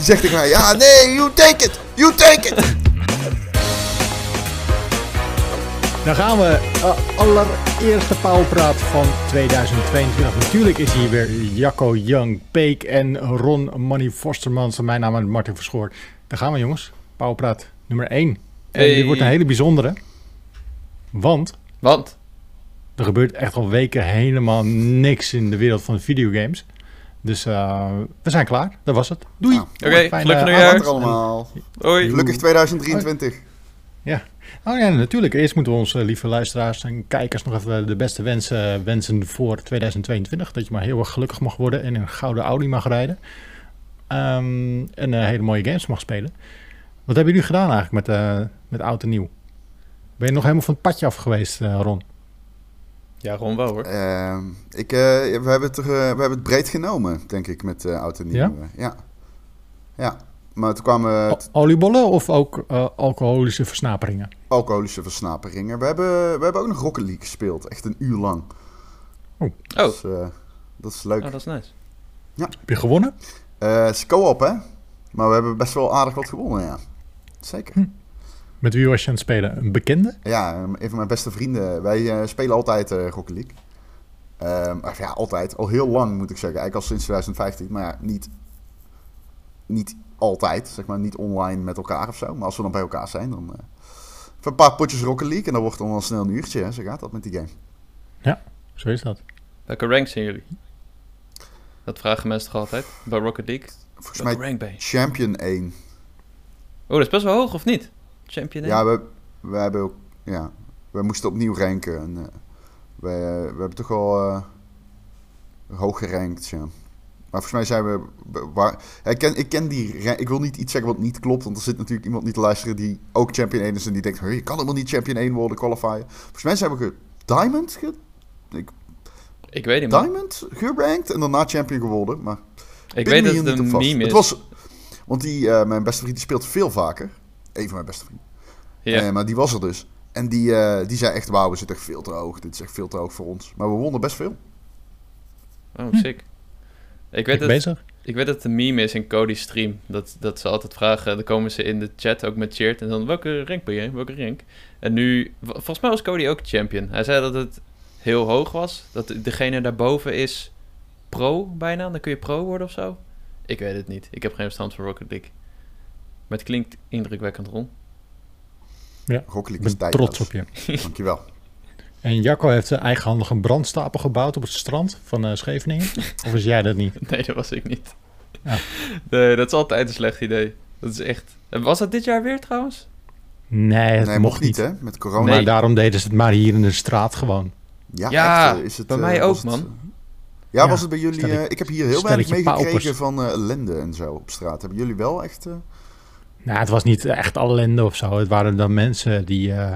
Die zegt tegen mij, ja, nee, you take it, you take it. Dan gaan we. Uh, allereerste Powerpraat van 2022. Natuurlijk is hier weer Jacco Young, Peek en Ron Money Fostermans. En mijn naam is Martin Verschoor. Daar gaan we jongens. Powerpraat nummer 1. En Hey. dit wordt een hele bijzondere. Want Want? er gebeurt echt al weken helemaal niks in de wereld van de videogames. Dus eh, we zijn klaar. Dat was het. Doei. Nou, Oké, Fijne gelukkig nieuwjaar. Allemaal. Hoi. Gelukkig 2023. Oh ja, natuurlijk. Eerst moeten we onze lieve luisteraars en kijkers nog even de beste wensen wensen voor 2022. Dat je maar heel erg gelukkig mag worden en een gouden Audi mag rijden. Ehm, en eh, hele mooie games mag spelen. Wat hebben jullie gedaan eigenlijk met, eh, met oud en nieuw? Ben je nog helemaal van het padje af geweest, eh, Ron? Ja, gewoon wel hoor. Ehm, ik, eh, we, hebben het, er, eh, we hebben het breed genomen, denk ik, met eh oud en nieuw. Ja? ja. Ja, maar toen kwamen oliebollen of ook eh, alcoholische versnaperingen? alcoholische versnaperingen. We hebben, we hebben ook nog Rocket League gespeeld, echt een uur lang. Oh, Dus, eh, dat is leuk. oh, dat is nice. Heb je gewonnen? Eh, Het is co-op, hè? Maar we hebben best wel aardig wat gewonnen, ja. Zeker. Met wie was je aan het spelen? Een bekende? Ja, eh, een van mijn beste vrienden. Wij eh, spelen altijd eh Rocket League. Ehm, of ja, altijd. Al heel lang, moet ik zeggen. Eigenlijk al sinds 2015. Maar ja, niet, niet altijd. Zeg maar, niet online met elkaar of zo. Maar als we dan bij elkaar zijn, dan... eh, een paar potjes Rocket League. En dan wordt het dan wel snel een uurtje, hè. Zo gaat dat met die game. Zo is dat. Welke rank zijn jullie? Dat vragen mensen toch altijd? Bij Rocket League? Volgens Welke mij rank ben je? Champion 1. Oh, dat is best wel hoog, of niet? Champion Ja, we, we hebben ook... Ja, we moesten opnieuw ranken. En, eh, we, we hebben toch wel eh, hoog gerankt, ja. Maar volgens mij zijn we... Waar, ik, ken, ik ken die... Ik wil niet iets zeggen wat niet klopt, want er zit natuurlijk iemand niet te luisteren die ook Champion 1 is en die denkt, je kan helemaal niet Champion 1 worden, qualifieren. Volgens mij zijn we ge, Diamond, ge, Ik weet niet, man. Diamond gerankt en daarna Champion geworden, maar... Ik weet dat het een vast. meme is. Het was... Want die, eh, mijn beste vriend die speelt veel vaker. Een van mijn beste vrienden. Ja. Eh, maar die was er dus. En die, eh, die zei echt, wauw, we zitten echt veel te hoog. Dit is echt veel te hoog voor ons. Maar we wonnen best veel. Oh, sick. Ik weet, dat, bezig? ik weet dat het een meme is in Cody's stream. Dat, dat ze altijd vragen, dan komen ze in de chat ook met cheert. En dan, welke rank ben je? Welke rank? En nu, volgens mij was Cody ook champion. Hij zei dat het heel hoog was. Dat degene daarboven is pro bijna. Dan kun je pro worden of zo. Ik weet het niet. Ik heb geen verstand van Rocket League. Maar het klinkt indrukwekkend, Ron. Rocket Ik is ben tijd. trots op je. Dankjewel. En Jacco heeft zijn eigenhandig een brandstapel gebouwd op het strand van eh, Scheveningen. of is jij dat niet? Nee, dat was ik niet. Ja. Nee, dat is altijd een slecht idee. Dat is echt... Was dat dit jaar weer trouwens? Nee, het nee, mocht niet. hè? Met corona. Nee. Maar daarom deden ze het maar hier in de straat gewoon. Ja, Ja, echt, eh, is het, bij eh, mij ook, het, man. ja, Ja, was het bij jullie... eh, ik heb hier heel weinig meegekregen van eh, ellende en zo op straat. Hebben jullie wel echt... Nou, het was niet echt ellende of zo. Het waren dan mensen die eh,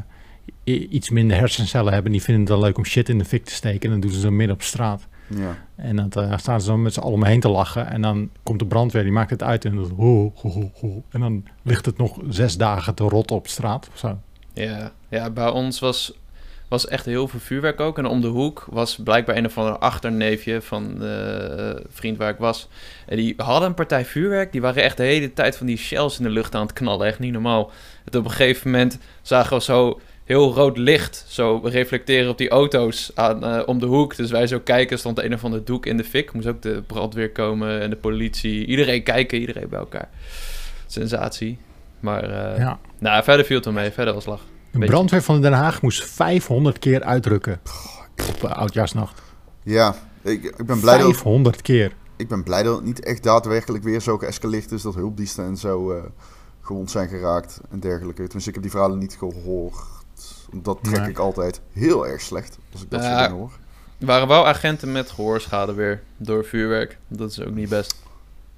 iets minder hersencellen hebben. Die vinden het dan leuk om shit in de fik te steken. En dan doen ze zo midden op straat. ja. En dan eh, staan ze dan met z'n allen omheen te lachen. En dan komt de brandweer, die maakt het uit. En, dan, ho, ho, ho, ho. en dan ligt het nog zes dagen te rotten op straat of zo. Ja, ja bij ons was, was echt heel veel vuurwerk ook. En om de hoek was blijkbaar een of ander achterneefje van de eh, vriend waar ik was. En die hadden een partij vuurwerk. Die waren echt de hele tijd van die shells in de lucht aan het knallen. Echt niet normaal. Het op een gegeven moment zagen we zo heel rood licht zo reflecteren op die auto's aan, eh, om de hoek. Dus wij zo kijken, stond een of ander doek in de fik. Moest ook de brandweer komen en de politie. Iedereen kijken, iedereen bij elkaar. Sensatie. Maar eh, ja. nou, verder viel het wel mee. Verder was lach. De Beetje. brandweer van Den Haag moest 500 keer uitrukken op uh, Oudjaarsnacht. ja, ik, ik, ben blij dat, 500 keer. ik ben blij dat het niet echt daadwerkelijk weer zo geëscaleerd is. Dat hulpdiensten en zo eh, gewond zijn geraakt en dergelijke. Tenminste, ik heb die verhalen niet gehoord. Dat trek Nee. ik altijd heel erg slecht als ik dat soort dingen hoor. Er waren wel agenten met gehoorschade weer door vuurwerk. Dat is ook niet best.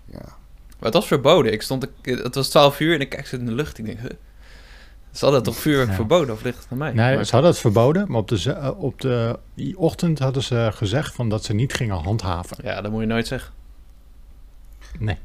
Ja. Maar het was verboden. Ik stond, het was 12 uur en ik kijk zo in de lucht. Ik denk, huh? Ze hadden toch vuurwerk Ja. verboden of ligt het aan mij? Nee, Maar- ze hadden het verboden, maar op de, eh, op de die ochtend hadden ze gezegd van dat ze niet gingen handhaven. Ja, dat moet je nooit zeggen. Nee.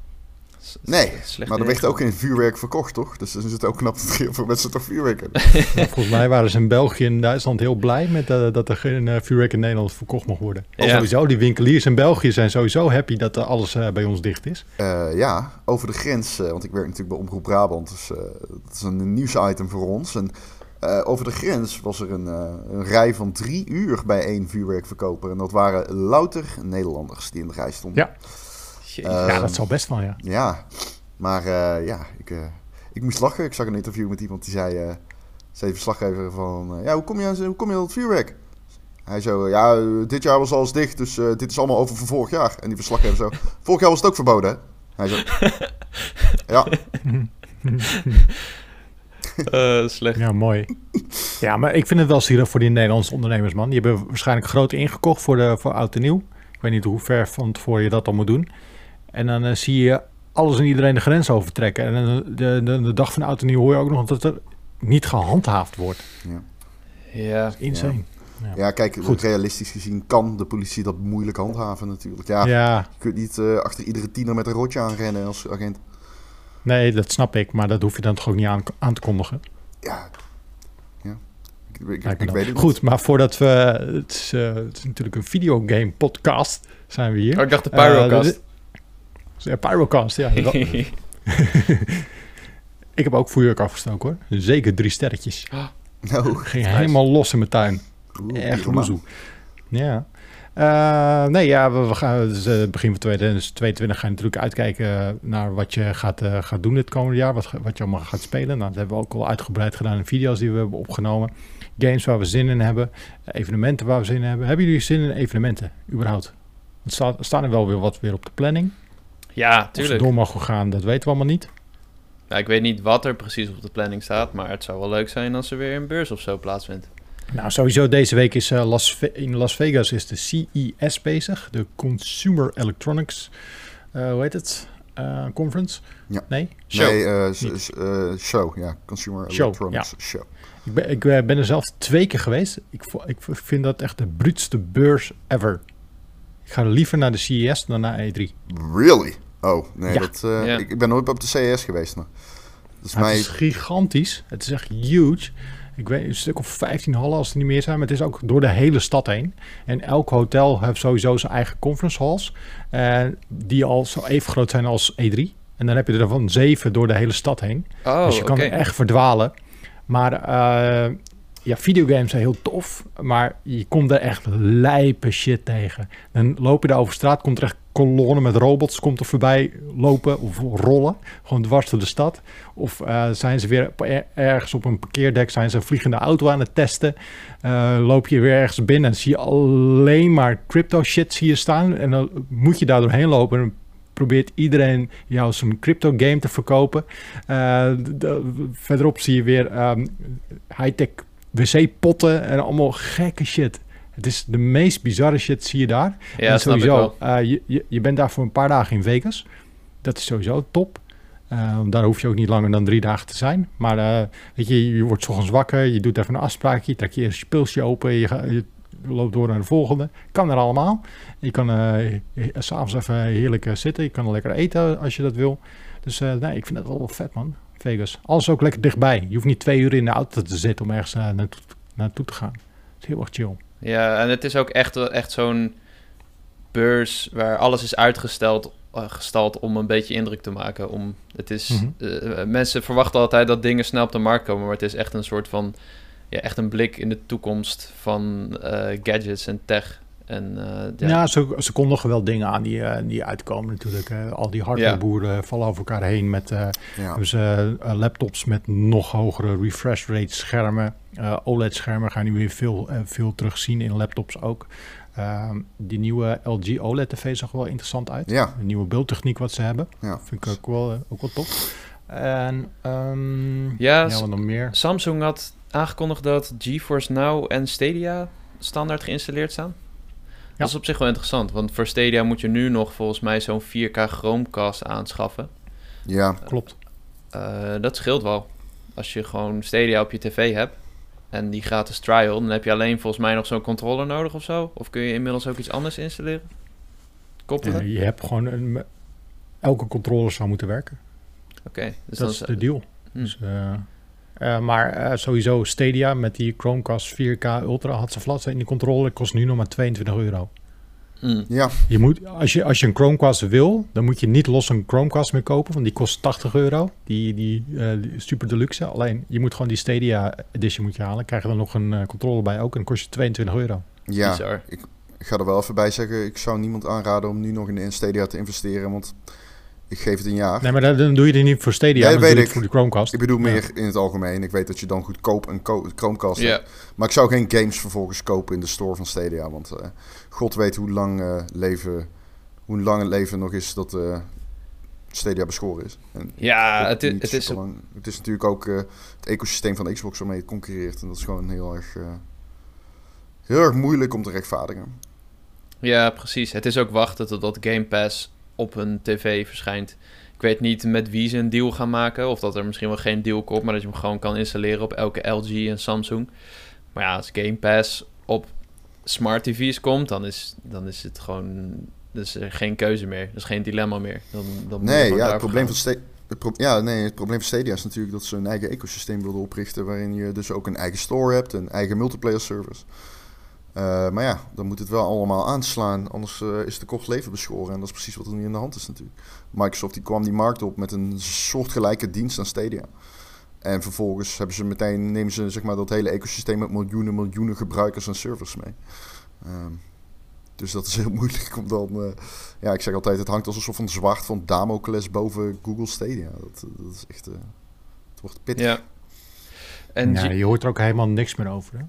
S- Nee, Maar er werd ook geen vuurwerk verkocht, toch? Dus dan is het ook knap dat heel veel mensen toch vuurwerk hebben. Volgens mij waren ze in België en Duitsland heel blij met eh, dat er geen eh, vuurwerk in Nederland verkocht mocht worden. Ja. Sowieso, die winkeliers in België zijn sowieso happy dat eh, alles eh, bij ons dicht is. Eh, ja, over de grens, eh, want ik werk natuurlijk bij Omroep Brabant, dus eh, dat is een nieuwsitem voor ons. En eh, over de grens was er een, eh, een rij van drie uur bij één vuurwerkverkoper. En dat waren louter Nederlanders die in de rij stonden. Ja. Jeetje. Eh, ja, Ehm, dat zal best wel, ja. Ja, maar eh, ja, ik, eh, ik moest lachen. Ik zag een interview met iemand die zei, eh zei de verslaggever van, eh, ja, hoe kom, je aan, hoe kom je aan het vuurwerk? Hij zo, ja, dit jaar was alles dicht, dus eh, dit is allemaal over van vorig jaar. En die verslaggever zo, vorig jaar was het ook verboden, hè? Hij zo, ja, Eh, slecht. Ja, mooi. Ja, maar ik vind het wel zielig voor die Nederlandse ondernemers, man. Die hebben waarschijnlijk groot ingekocht voor, de, voor oud en nieuw. Ik weet niet hoe ver van tevoren je dat dan moet doen. En dan eh, zie je alles en iedereen de grens overtrekken. En dan de, de, de dag van en nieuw hoor je ook nog dat er niet gehandhaafd wordt. Ja. Insane. ja, kijk, Goed. realistisch gezien kan de politie dat moeilijk handhaven natuurlijk. Ja, Ja. je kunt niet eh, achter iedere tiener met een rotje aanrennen als agent. nee, dat snap ik. Maar dat hoef je dan toch ook niet aan, aan te kondigen. Ja, ja. Ik, weet het Goed, maar voordat we... Het is, eh, het is natuurlijk een videogame podcast zijn we hier. Oh, ik dacht de Pyrocast. Ja, Pyrocast, ja. Ik heb ook vuurwerk afgestoken hoor. Zeker drie sterretjes. niet. Nou, Ging Nice. helemaal los in mijn tuin. oeh, Echt loezoe. Ja. Eh, nee, ja, we, we gaan dus, eh, begin van 2022 ga je natuurlijk uitkijken naar wat je gaat, eh, gaat doen dit komende jaar. Wat, wat je allemaal gaat spelen. Nou, dat hebben we ook al uitgebreid gedaan in video's die we hebben opgenomen. Games waar we zin in hebben. Evenementen waar we zin in hebben. Hebben jullie zin in evenementen überhaupt? Er staan er wel weer wat weer op de planning. Ja, Of ze tuurlijk. door mogen gaan, dat weten we allemaal niet. Nou, ik weet niet wat er precies op de planning staat, maar het zou wel leuk zijn als er weer een beurs of zo plaatsvindt. Nou, sowieso deze week is eh, Las Ve- in Las Vegas is de CES bezig. De Consumer Electronics, eh, hoe heet het? Eh, conference? Ja. Nee? Show. Nee, eh, eh, show, ja. Consumer Show, Electronics Show. Ik ben, ik ben er zelf twee keer geweest. Ik, ik vind dat echt de bruutste beurs ever. Ik ga liever naar de CES dan naar E E3. Really? Oh, nee, Ja. dat, eh, ik, ik ben nooit op de CS geweest, maar... Dat is Nou, mij... Het is gigantisch. Het is echt huge. Ik weet een stuk of 15 hallen als het niet meer zijn. Maar het is ook door de hele stad heen. En elk hotel heeft sowieso zijn eigen conference halls. eh, die al zo even groot zijn als E3. En dan heb je er van zeven door de hele stad heen. Oh, dus je kan er echt verdwalen. Maar eh, ja, videogames zijn heel tof. Maar je komt er echt lijpe shit tegen. Dan loop je daar over straat, komt er echt kolonnen met robots komt er voorbij lopen of rollen. Gewoon dwars door de stad. Of eh, zijn ze weer er- ergens op een parkeerdek, zijn ze een vliegende auto aan het testen. Eh, loop je weer ergens binnen en zie je alleen maar crypto shit zie je staan. En dan moet je daar doorheen lopen en probeert iedereen jou zo'n crypto game te verkopen. Eh, verderop zie je weer ehm, high-tech wc-potten en allemaal gekke shit. Het is de meest bizarre shit zie je daar. Ja, en sowieso, wel. eh, je, je, je bent daar voor een paar dagen in Vegas. Dat is sowieso top. Eh, daar hoef je ook niet langer dan drie dagen te zijn. Maar eh, weet je, je wordt 's ochtends wakker, je doet even een afspraakje, je trekt je eerst je pilsje open, je, ga- je loopt door naar de volgende. Kan er allemaal. Je kan eh, s'avonds even heerlijk zitten, je kan lekker eten als je dat wil. Dus nee, ik vind dat wel wel vet man, Vegas. Alles ook lekker dichtbij. Je hoeft niet twee uur in de auto te zitten om ergens eh, naartoe, naartoe te gaan. Het is heel erg chill. Ja, en het is ook echt, echt zo'n beurs waar alles is uitgesteld eh, gestald om een beetje indruk te maken. Om, het is, Mhm. eh, mensen verwachten altijd dat dingen snel op de markt komen, maar het is echt een soort van, ja, echt een blik in de toekomst van eh, gadgets en tech. En, eh, Ja, ja, ze, ze kondigen wel dingen aan die, eh, die uitkomen natuurlijk. al die hardwareboeren vallen over elkaar heen met eh, Ja. hebben ze, eh, laptops met nog hogere refresh rate schermen. Eh, OLED-schermen gaan nu weer veel, veel terugzien in laptops ook. Ehm, die nieuwe LG OLED-tv zag er wel interessant uit. Ja. De nieuwe beeldtechniek wat ze hebben. Ja. Vind ik ook wel, ook wel tof. En ehm, Ja, ja, nog meer? Samsung had aangekondigd dat GeForce Now en Stadia standaard geïnstalleerd staan. Dat is op zich wel interessant, want voor Stadia moet je nu nog volgens mij zo'n 4K Chromecast aanschaffen. ja. Klopt. Eh, dat scheelt wel. Als je gewoon Stadia op je tv hebt en die gratis trial, dan heb je alleen volgens mij nog zo'n controller nodig of zo. Of kun je inmiddels ook iets anders installeren? Koppelen? Je hebt gewoon een... elke controller zou moeten werken. Oké, dus dat dan is de deal. Hm. Dus, eh, eh, maar eh, sowieso Stadia met die Chromecast 4K Ultra had ze vlat in die controller kost nu nog maar 22 euro. Hm. Ja, Je moet, als, je, als je een Chromecast wil, dan moet je niet los een Chromecast meer kopen, want die kost 80 euro. Die, die, eh, die super deluxe. Alleen je moet gewoon die Stadia edition moet je halen. Krijg je dan nog een eh, controller bij ook en dan kost je 22 euro. ja. Bizar. Ik ga er wel even bij zeggen, ik zou niemand aanraden om nu nog in de Stadia te investeren, want ik geef het een jaar. Nee, maar dan, doe je het niet voor Stadia, Nee, weet ik. voor de Chromecast. Ik bedoel Ja. meer in het algemeen. Ik weet dat je dan goedkoop een Chromecast hebt. Maar ik zou geen games vervolgens kopen in de store van Stadia. Want eh, god weet hoe lang, eh, leven, hoe lang het leven nog is dat eh, Stadia beschoren is. En Ja, het, is het is superlang. Het is natuurlijk ook eh, het ecosysteem van Xbox waarmee het concurreert. En dat is gewoon heel erg, eh, heel erg moeilijk om te rechtvaardigen. Ja, precies. Het is ook wachten totdat Game Pass op een tv verschijnt. Ik weet niet met wie ze een deal gaan maken. Of dat er misschien wel geen deal komt, maar dat je hem gewoon kan installeren op elke LG en Samsung. Maar ja, als Game Pass op smart TV's komt, dan is, dan is het gewoon. Dus er geen keuze meer. Er is geen dilemma meer. Dan, dan Nee, ja, het probleem, gaan. van het ja, nee, het probleem van Stadia is natuurlijk dat ze een eigen ecosysteem wilden oprichten. Waarin je dus ook een eigen store hebt, een eigen multiplayer service. Eh, maar ja, dan moet het wel allemaal aanslaan. Anders eh, is de kort leven beschoren. En dat is precies wat er nu in de hand is natuurlijk. Microsoft die kwam die markt op met een soortgelijke dienst aan Stadia. En vervolgens hebben ze meteen, nemen ze zeg maar, dat hele ecosysteem met miljoenen, miljoenen gebruikers en servers mee. Ehm, dus dat is heel moeilijk om dan... eh, ja, ik zeg altijd, het hangt als een soort van zwaard van Damocles boven Google Stadia. Dat, dat is echt... eh, het wordt pittig. Ja. En Ja, je hoort er ook helemaal niks meer over. Hè?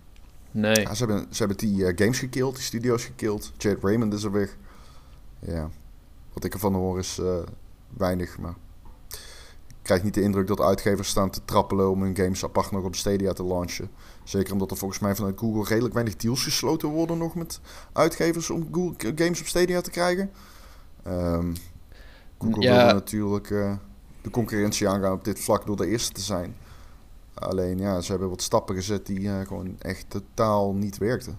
Nee. Ja, ze, hebben, ze hebben die eh, games gekild, die studio's gekild. Jade Raymond is er weg. Ja, wat ik ervan hoor is eh, weinig, maar... Ik krijg niet de indruk dat uitgevers staan te trappelen om hun games apart nog op Stadia te launchen. Zeker omdat er volgens mij vanuit Google redelijk weinig deals gesloten worden nog met uitgevers om Google games op Stadia te krijgen. Ehm, Google Ja. wil natuurlijk eh, de concurrentie aangaan op dit vlak door de eerste te zijn. Alleen ja, ze hebben wat stappen gezet die eh, gewoon echt totaal niet werkten.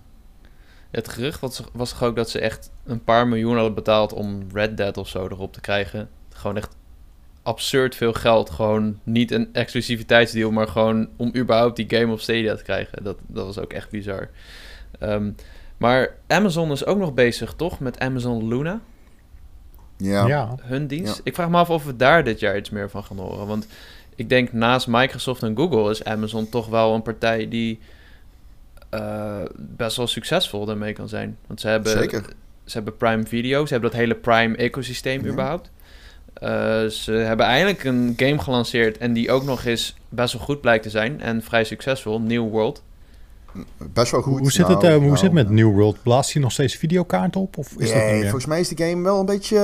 Het gerucht was, was toch ook dat ze echt een paar miljoen hadden betaald om Red Dead of zo erop te krijgen. Gewoon echt absurd veel geld. Gewoon niet een exclusiviteitsdeal, maar gewoon om überhaupt die game op Stadia te krijgen. Dat, dat was ook echt bizar. Ehm, maar Amazon is ook nog bezig, toch? Met Amazon Luna, Ja, Ja. hun dienst. Ja. Ik vraag me af of we daar dit jaar iets meer van gaan horen. Want ik denk naast Microsoft en Google is Amazon toch wel een partij die eh, best wel succesvol daarmee kan zijn. Want ze hebben, Zeker. ze hebben Prime Video, ze hebben dat hele Prime ecosysteem Ja. überhaupt. Eh, ze hebben eigenlijk een game gelanceerd en die ook nog eens best wel goed blijkt te zijn en vrij succesvol, New World. Best wel goed. Hoe, hoe zit het, Nou, eh, hoe nou, zit het met New World? Blaast hij nog steeds videokaart op? Of is dat niet volgens mij is die game wel een beetje,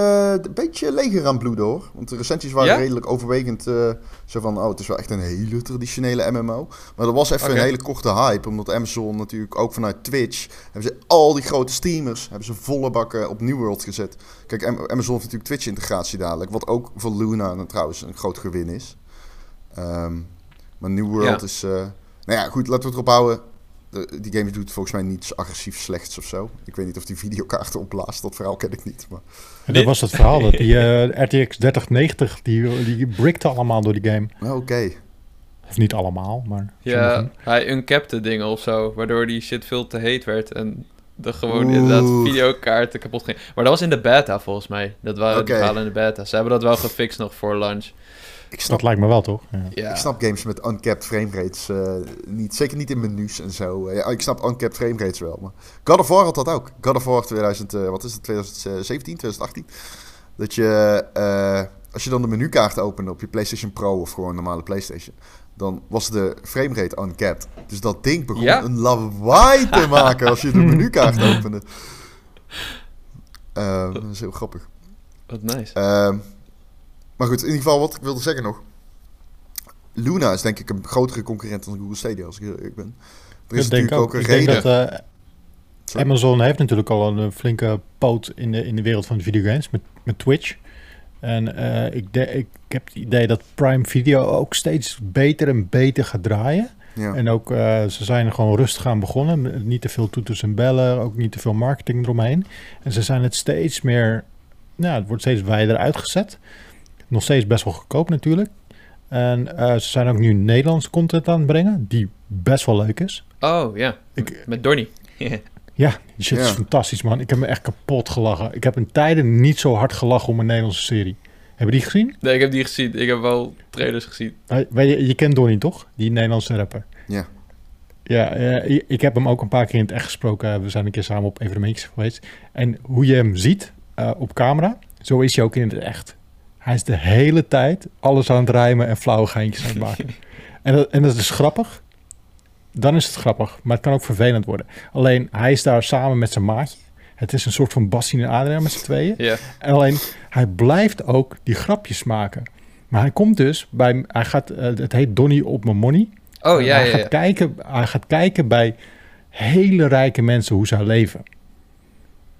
een beetje leger aan bloeden hoor. Want de recensies waren Ja? redelijk overwegend eh, zo van, oh het is wel echt een hele traditionele MMO. Maar dat was even een hele korte hype, omdat Amazon natuurlijk ook vanuit Twitch, hebben ze al die grote streamers, hebben ze volle bakken op New World gezet. Kijk, Am- Amazon heeft natuurlijk Twitch integratie dadelijk, wat ook voor Luna trouwens een groot gewin is. Ehm, maar New World Ja. is, eh, nou ja goed, laten we het erop houden. De- die game doet volgens mij niets agressief slechts of zo. Ik weet niet of die videokaarten opblaast. Dat verhaal ken ik niet. Maar... En dat was het verhaal, dat die eh, RTX 3090, die, die brickte allemaal door die game. Nou, Oké. Of niet allemaal, maar Ja, sommigen. hij uncapte dingen of zo, waardoor die shit veel te heet werd en er gewoon Oeh. inderdaad videokaarten kapot ging. Maar dat was in de beta volgens mij. Dat waren Oké. verhalen in de beta. Ze hebben dat wel gefixt nog voor launch. Ik snap, Dat lijkt me wel, toch? Ja. Ja, ik snap games met uncapped framerates uh, niet. Zeker niet in menus en zo. Eh, ja, ik snap uncapped framerates wel. Maar God of War had dat ook. God of War 2000, uh, wat is het, 2017, 2018. Dat je, uh, als je dan de menukaart opende op je PlayStation Pro of gewoon normale PlayStation, dan was de framerate uncapped. Dus dat ding begon Ja. een lawaai te maken als je de menukaart opende. Uh, dat is heel grappig. wat nice. Maar goed, in ieder geval wat ik wilde zeggen nog. Luna is denk ik een grotere concurrent dan Google Stadia, als ik eerlijk ben. Er is Ik denk natuurlijk ook, een Ik reden. denk dat, eh. Amazon heeft natuurlijk al een flinke poot in de, in de wereld van de videogames met, met Twitch. En eh, ik, de, ik heb het idee dat Prime Video ook steeds beter en beter gaat draaien. Ja. En ook, eh, ze zijn gewoon rustig aan begonnen. Niet te veel toeters en bellen, ook niet te veel marketing eromheen. En ze zijn het steeds meer ja, het wordt steeds wijder uitgezet. Nog steeds best wel goedkoop natuurlijk. En eh, ze zijn ook nu Nederlandse content aan het brengen, die best wel leuk is. Oh, ja. Ik, Met Donnie. ja, die shit is fantastisch, man. Ik heb me echt kapot gelachen. Ik heb in tijden niet zo hard gelachen om een Nederlandse serie. Heb je die gezien? nee, ik heb die gezien. Ik heb wel trailers gezien. Je, je kent Donnie toch? Die Nederlandse rapper. Ja. Ja, ik- ik heb hem ook een paar keer in het echt gesproken. We zijn een keer samen op evenementjes geweest. En hoe je hem ziet eh, op camera, zo is hij ook in het echt. Hij is de hele tijd alles aan het rijmen en flauwe geintjes aan het maken. en, dat, en dat is grappig. Dan is het grappig, maar het kan ook vervelend worden. Alleen, hij is daar samen met zijn maatje. Het is een soort van Bastien en Adriaan met z'n tweeën. En alleen, hij blijft ook die grapjes maken. Maar hij komt dus bij, hij gaat, eh, het heet Donnie op mijn money. Oh, ja, hij, ja, gaat ja. Kijken, hij gaat kijken bij hele rijke mensen hoe zij leven.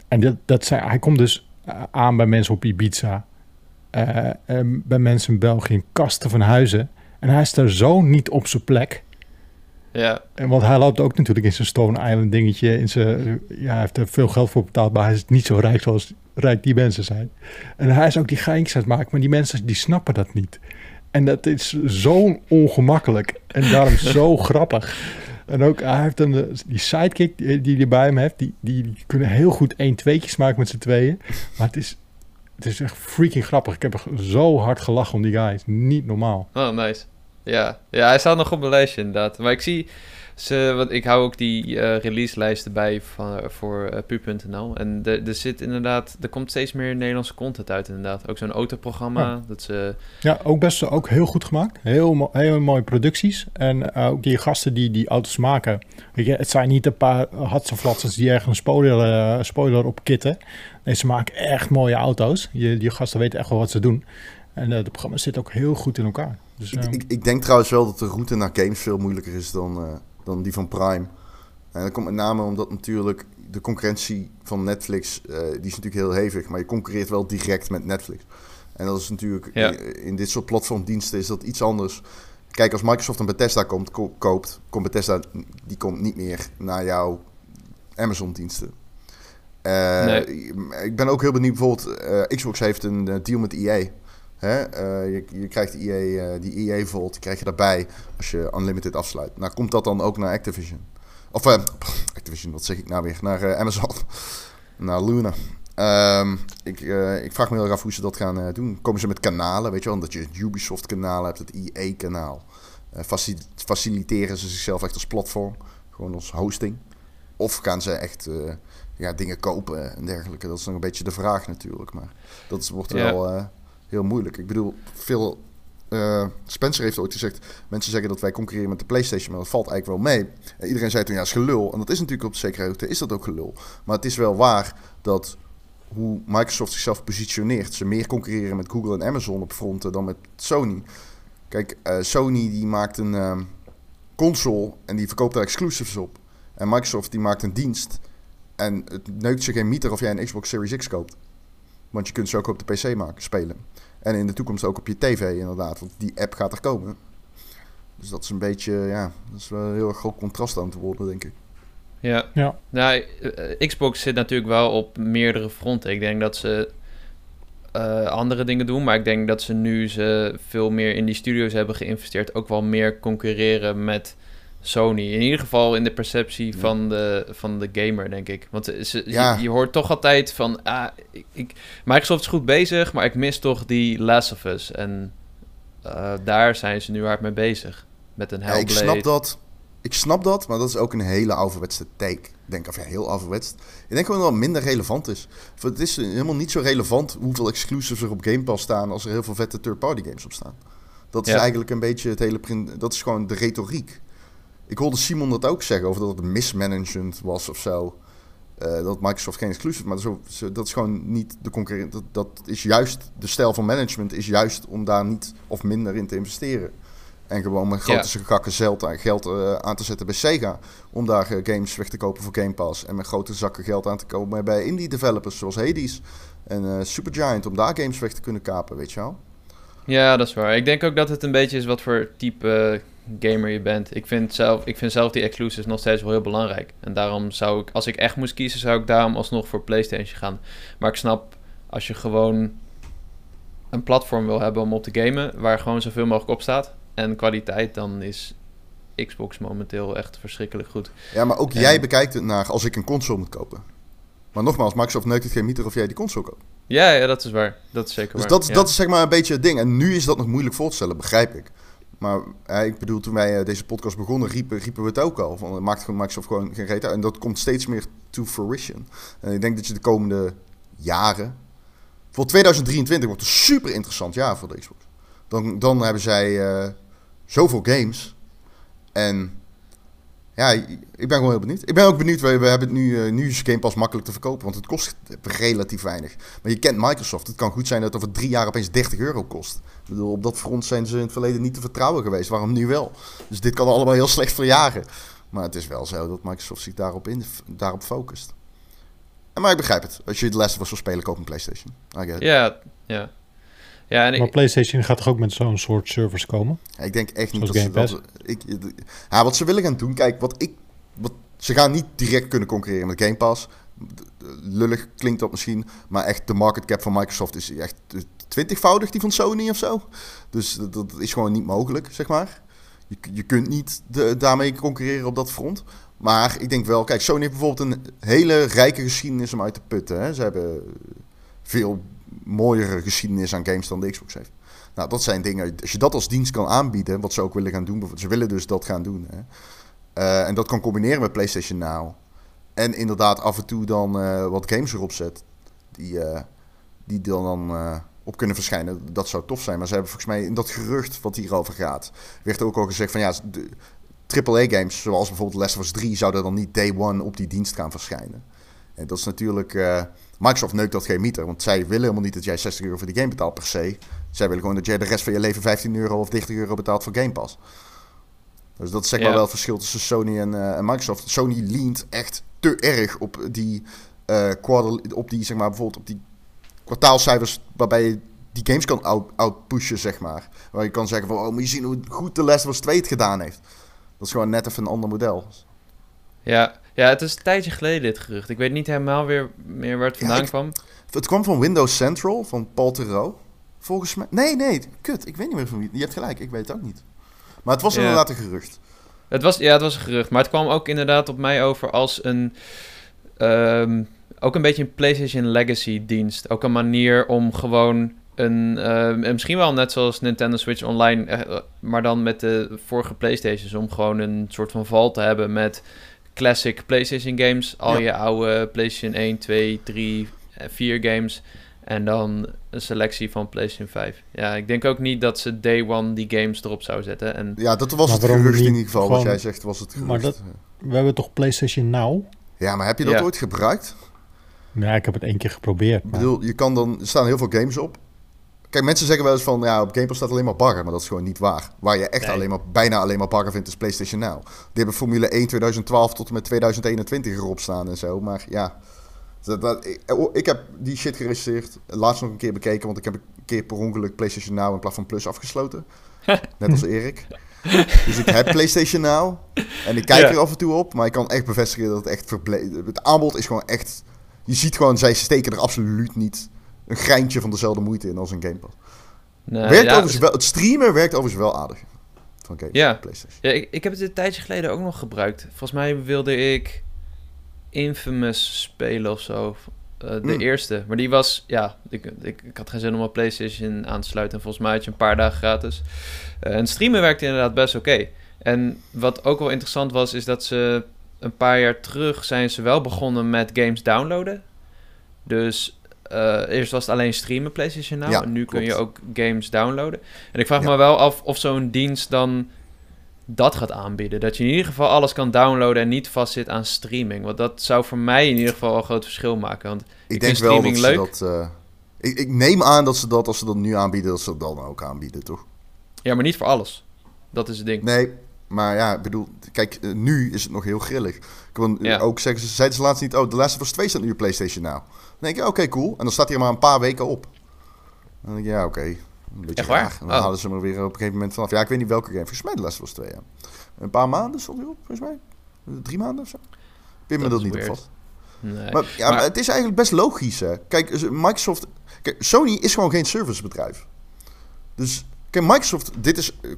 En dat, dat zijn, hij komt dus eh, aan bij mensen op Ibiza. Eh, em, bij mensen in België in kasten van huizen. En hij is daar zo niet op zijn plek. Ja, En want hij loopt ook natuurlijk in zijn Stone Island dingetje. In zijn, ja, hij heeft er veel geld voor betaald, maar hij is niet zo rijk zoals rijk die mensen zijn. En hij is ook die geintjes aan het maken, maar die mensen die snappen dat niet. En dat is zo ongemakkelijk en daarom zo grappig. En ook, hij heeft een, die sidekick die, hij bij hem heeft, die, die, die kunnen heel goed één tweetjes maken met z'n tweeën. Maar het is, het is echt freaking grappig. Ik heb zo hard gelachen om die guy. Het is niet normaal. oh, nice. Ja. ja, hij staat nog op mijn lijstje inderdaad. Maar ik zie ze, want ik hou ook die eh, release-lijsten bij van, voor pu.nl. En de- er zit inderdaad, er komt steeds meer Nederlandse content uit inderdaad. Ook zo'n autoprogramma. Dat ze, Ja, ook best ook heel goed gemaakt. Heel, mo- heel mooie producties. En eh, ook die gasten die die auto's maken. Weet je, het zijn niet een paar hatsenflatsers die ergens een spoiler, spoiler op kitten. Nee, ze maken echt mooie auto's. Je, die gasten weten echt wel wat ze doen. En het programma zit ook heel goed in elkaar. Dus, Ik, ik, ik denk trouwens wel dat de route naar games veel moeilijker is dan, eh, dan die van Prime. En dat komt met name omdat natuurlijk de concurrentie van Netflix, eh, die is natuurlijk heel hevig, maar je concurreert wel direct met Netflix. En dat is natuurlijk, Ja. in, in dit soort platformdiensten is dat iets anders. Kijk, als Microsoft een Bethesda komt, ko- koopt, komt Bethesda, die komt niet meer naar jouw Amazon-diensten. Eh, Nee. Ik ben ook heel benieuwd, bijvoorbeeld, eh, Xbox heeft een deal met EA. Hè? eh, je, je krijgt EA, eh, die EA Vault die krijg je daarbij als je Unlimited afsluit. Nou, komt dat dan ook naar Activision? Of eh, Activision, wat zeg ik nou weer? Naar eh, Amazon. naar Luna. Ehm, ik, eh, ik vraag me heel erg af hoe ze dat gaan eh, doen. Komen ze met kanalen, weet je wel? Dat je het Ubisoft-kanaal hebt, het EA-kanaal. Eh, faci- faciliteren ze zichzelf echt als platform, gewoon als hosting? Of gaan ze echt eh, ja, dingen kopen en dergelijke? Dat is nog een beetje de vraag natuurlijk. Maar dat wordt Ja. wel eh, heel moeilijk. Ik bedoel, veel... eh, Spencer heeft ooit gezegd... Mensen zeggen dat wij concurreren met de PlayStation, maar dat valt eigenlijk wel mee. En iedereen zei toen, ja, is gelul. En dat is natuurlijk op zekere hoogte, is dat ook gelul. Maar het is wel waar dat hoe Microsoft zichzelf positioneert... ze meer concurreren met Google en Amazon op fronten dan met Sony. Kijk, eh, Sony die maakt een ehm, console en die verkoopt daar exclusives op. En Microsoft die maakt een dienst... En het neukt ze geen meter of jij een Xbox Series X koopt. Want je kunt ze ook op de PC maken, spelen. En in de toekomst ook op je tv inderdaad. Want die app gaat er komen. Dus dat is een beetje, ja, dat is wel een heel erg groot contrast aan te worden, denk ik. ja. ja. Nou, eh, Xbox zit natuurlijk wel op meerdere fronten. Ik denk dat ze eh, andere dingen doen, maar ik denk dat ze nu ze veel meer in die studio's hebben geïnvesteerd, ook wel meer concurreren met Sony. In ieder geval in de perceptie Ja. van, de, van de gamer, denk ik. Want ze, Ja. je, je hoort toch altijd van, ah, ik, ik, Microsoft is goed bezig, maar ik mis toch die Last of Us. En eh, daar zijn ze nu hard mee bezig. Met een Ja, Hellblade. ik snap dat. Ik snap dat, maar dat is ook een hele ouderwetse take. Ik denk, of ja, heel ouderwets. Ik denk gewoon dat het minder relevant is. Voor Het is helemaal niet zo relevant hoeveel exclusives er op Game Pass staan... als er heel veel vette third-party games op staan. Dat is Ja. eigenlijk een beetje het hele... Dat is gewoon de retoriek. Ik hoorde Simon dat ook zeggen, over dat het mismanagement was of zo. Eh, dat Microsoft geen exclusive, maar zo, zo- dat is gewoon niet de concurrent. Dat, dat is juist, de stijl van management is juist om daar niet of minder in te investeren. En gewoon met grote zakken geld, aan- geld eh, aan te zetten bij Sega. Om daar eh, games weg te kopen voor Game Pass. En met grote zakken geld aan te komen bij indie developers zoals Hades en Supergiant. Om daar games weg te kunnen kapen, weet je wel. Ja, dat is waar. Ik denk ook dat het een beetje is wat voor type gamer je bent. Ik vind, zelf, ik vind zelf die exclusives nog steeds wel heel belangrijk. En daarom zou ik, als ik echt moest kiezen, zou ik daarom alsnog voor PlayStation gaan. Maar ik snap als je gewoon een platform wil hebben om op te gamen, waar gewoon zoveel mogelijk op staat en kwaliteit, dan is Xbox momenteel echt verschrikkelijk goed. Ja, maar ook En- jij bekijkt het naar als ik een console moet kopen. Maar nogmaals, Microsoft neukt het geen meter of jij die console koopt. Ja, ja, dat is waar. Dat is zeker Dus waar. dat, ja. dat is zeg maar een beetje het ding. En nu is dat nog moeilijk voor te stellen, begrijp ik. Maar ik bedoel, toen wij eh, deze podcast begonnen, riepen, we het ook al. Van, maakt Microsoft gewoon geen reet. En dat komt steeds meer to fruition. En ik denk dat je de komende jaren... Voor 2023 wordt een super interessant jaar voor de Xbox. Dan, dan hebben zij eh, zoveel games. En ja, ik ben gewoon heel benieuwd. Ik ben ook benieuwd, we, we hebben het nu, eh, nu is Game Pass makkelijk te verkopen, want het kost relatief weinig. Maar je kent Microsoft. Het kan goed zijn dat het over drie jaar opeens 30 euro kost. Ik bedoel, op dat front zijn ze in het verleden niet te vertrouwen geweest. Waarom nu wel? Dus dit kan allemaal heel slecht verjagen. Maar het is wel zo dat Microsoft zich daarop, in, daarop focust. En Maar ik begrijp het. Als je de Last of Us spelen, koop een PlayStation. Ja, ja. Ja, en Maar ik, PlayStation gaat toch ook met zo'n soort service komen? Ja, Ik denk echt niet Zoals dat Game ze dat... Ik, ja, wat ze willen gaan doen... Kijk, wat ik... Wat, ze gaan niet direct kunnen concurreren met Game Pass. Lullig klinkt dat misschien. Maar echt, de market cap van Microsoft is echt twintigvoudig die van Sony of zo. Dus dat, dat is gewoon niet mogelijk, zeg maar. Je, je kunt niet de, daarmee concurreren op dat front. Maar ik denk wel... Kijk, Sony heeft bijvoorbeeld een hele rijke geschiedenis om uit te putten. Hè. Ze hebben veel mooiere geschiedenis aan games dan de Xbox heeft. Nou, dat zijn dingen. Als je dat als dienst kan aanbieden, wat ze ook willen gaan doen. Ze willen dus dat gaan doen. Hè. Eh, en dat kan combineren met PlayStation Now. En inderdaad af en toe dan eh, wat games erop zet. Die, eh, die dan, op kunnen verschijnen. Dat zou tof zijn. Maar ze hebben volgens mij in dat gerucht wat hierover gaat. werd ook al gezegd van ja. AAA-games, zoals bijvoorbeeld Last of Us 3, zouden dan niet day one op die dienst gaan verschijnen. En dat is natuurlijk. eh, Microsoft neukt dat geen meter, want zij willen helemaal niet dat jij 60 euro voor die game betaalt per se. Zij willen gewoon dat jij de rest van je leven 15 euro of 30 euro betaalt voor Game Pass. Dus dat is zeg maar wel het verschil tussen Sony en, eh, en Microsoft. Sony leent echt te erg op die, quarter, op die zeg maar bijvoorbeeld op die kwartaalcijfers waarbij je die games kan out, outpushen, zeg maar. Waar je kan zeggen van, oh, moet je zien hoe goed de Last Us 2 het gedaan heeft. Dat is gewoon net even een ander model. ja, ja, het is een tijdje geleden dit gerucht. Ik weet niet helemaal weer meer waar het Ja, vandaan ik- kwam. Het kwam van Windows Central, van Paul Theroux. Volgens mij... Nee, nee, kut. Ik weet niet meer van wie. Je hebt gelijk, ik weet het ook niet. Maar het was Ja. inderdaad een gerucht. Het was, ja, het was een gerucht. Maar het kwam ook inderdaad op mij over als een... ehm, ook een beetje een PlayStation Legacy dienst. Ook een manier om gewoon een... ehm, en misschien wel net zoals Nintendo Switch Online... eh, maar dan met de vorige PlayStations. Om gewoon een soort van val te hebben met classic PlayStation games. Al Ja. je oude PlayStation 1, 2, 3, eh, 4 games... En dan een selectie van PlayStation 5. Ja, ik denk ook niet dat ze day one die games erop zou zetten. En Ja, dat was Maar het gerucht in ieder geval. Wat gewoon- jij zegt was het gerucht. Maar dat- We hebben toch PlayStation Now? Ja, maar heb je dat Ja. ooit gebruikt? Ja, ik heb het één keer geprobeerd. Ik maar- bedoel, je kan dan... Er staan heel veel games op. Kijk, mensen zeggen wel eens van... Ja, op Game Pass staat alleen maar bagger. Maar dat is gewoon niet waar. Waar je echt Nee. alleen maar, bijna alleen maar bagger vindt is PlayStation Now. Die hebben Formule 1 2012 tot en met 2021 erop staan en zo. Maar ja... Dat, dat- ik, oh, ik heb die shit geregistreerd. Laatst nog een keer bekeken. Want ik heb een keer per ongeluk PlayStation Now in plaats van Plus afgesloten. Net als Erik. Dus ik heb PlayStation Now. En ik kijk Ja. er af en toe op. Maar ik kan echt bevestigen dat het echt verble- Het aanbod is gewoon echt... Je ziet gewoon, zij steken er absoluut niet een greintje van dezelfde moeite in als een Game Pass. werkt ja, overigens wel, het streamen werkt overigens wel aardig. Van games Ja. PlayStation. Ja, ik, ik heb het een tijdje geleden ook nog gebruikt. Volgens mij wilde ik Infamous spelen of zo. Eh, de Mm. eerste. Maar die was, ja, ik, ik, ik had geen zin om mijn PlayStation aan te sluiten. En volgens mij had je een paar dagen gratis. Eh, en streamen werkte inderdaad best oké. En wat ook wel interessant was, is dat ze een paar jaar terug zijn ze wel begonnen met games downloaden. Dus eh, eerst was het alleen streamen PlayStation Now. Ja, en nu kun je ook games downloaden. En ik vraag Ja. me wel af of zo'n dienst dan dat gaat aanbieden. Dat je in ieder geval alles kan downloaden en niet vastzit aan streaming. Want dat zou voor mij in ieder geval een groot verschil maken. Want Ik, Ik denk wel dat ze dat... eh, ik, ik neem aan dat ze dat, als ze dat nu aanbieden, dat ze dat dan ook aanbieden, toch? ja, maar niet voor alles. Dat is het ding. Nee, maar ja, ik bedoel, kijk, eh, nu is het nog heel grillig. Ik wil Ja. ook zeggen, ze zeiden ze laatst niet, oh, de Last of Us 2 staat nu op PlayStation Now. Dan denk ik, oké, cool. En dan staat hij er maar een paar weken op. Dan denk ik, ja, oké. Een beetje Echt waar? En dan Oh. halen ze hem er weer op een gegeven moment vanaf. Ja, ik weet niet welke game. Volgens mij de 2, ja. Een paar maanden stond hij op, volgens mij. Drie maanden of zo. Pin me Dat niet op weird. vast. Nee. Maar, ja, Maar- het is eigenlijk best logisch, hè. Kijk, Microsoft... Kijk, Sony is gewoon geen servicebedrijf. Dus, kijk, Microsoft... Dit is... eh,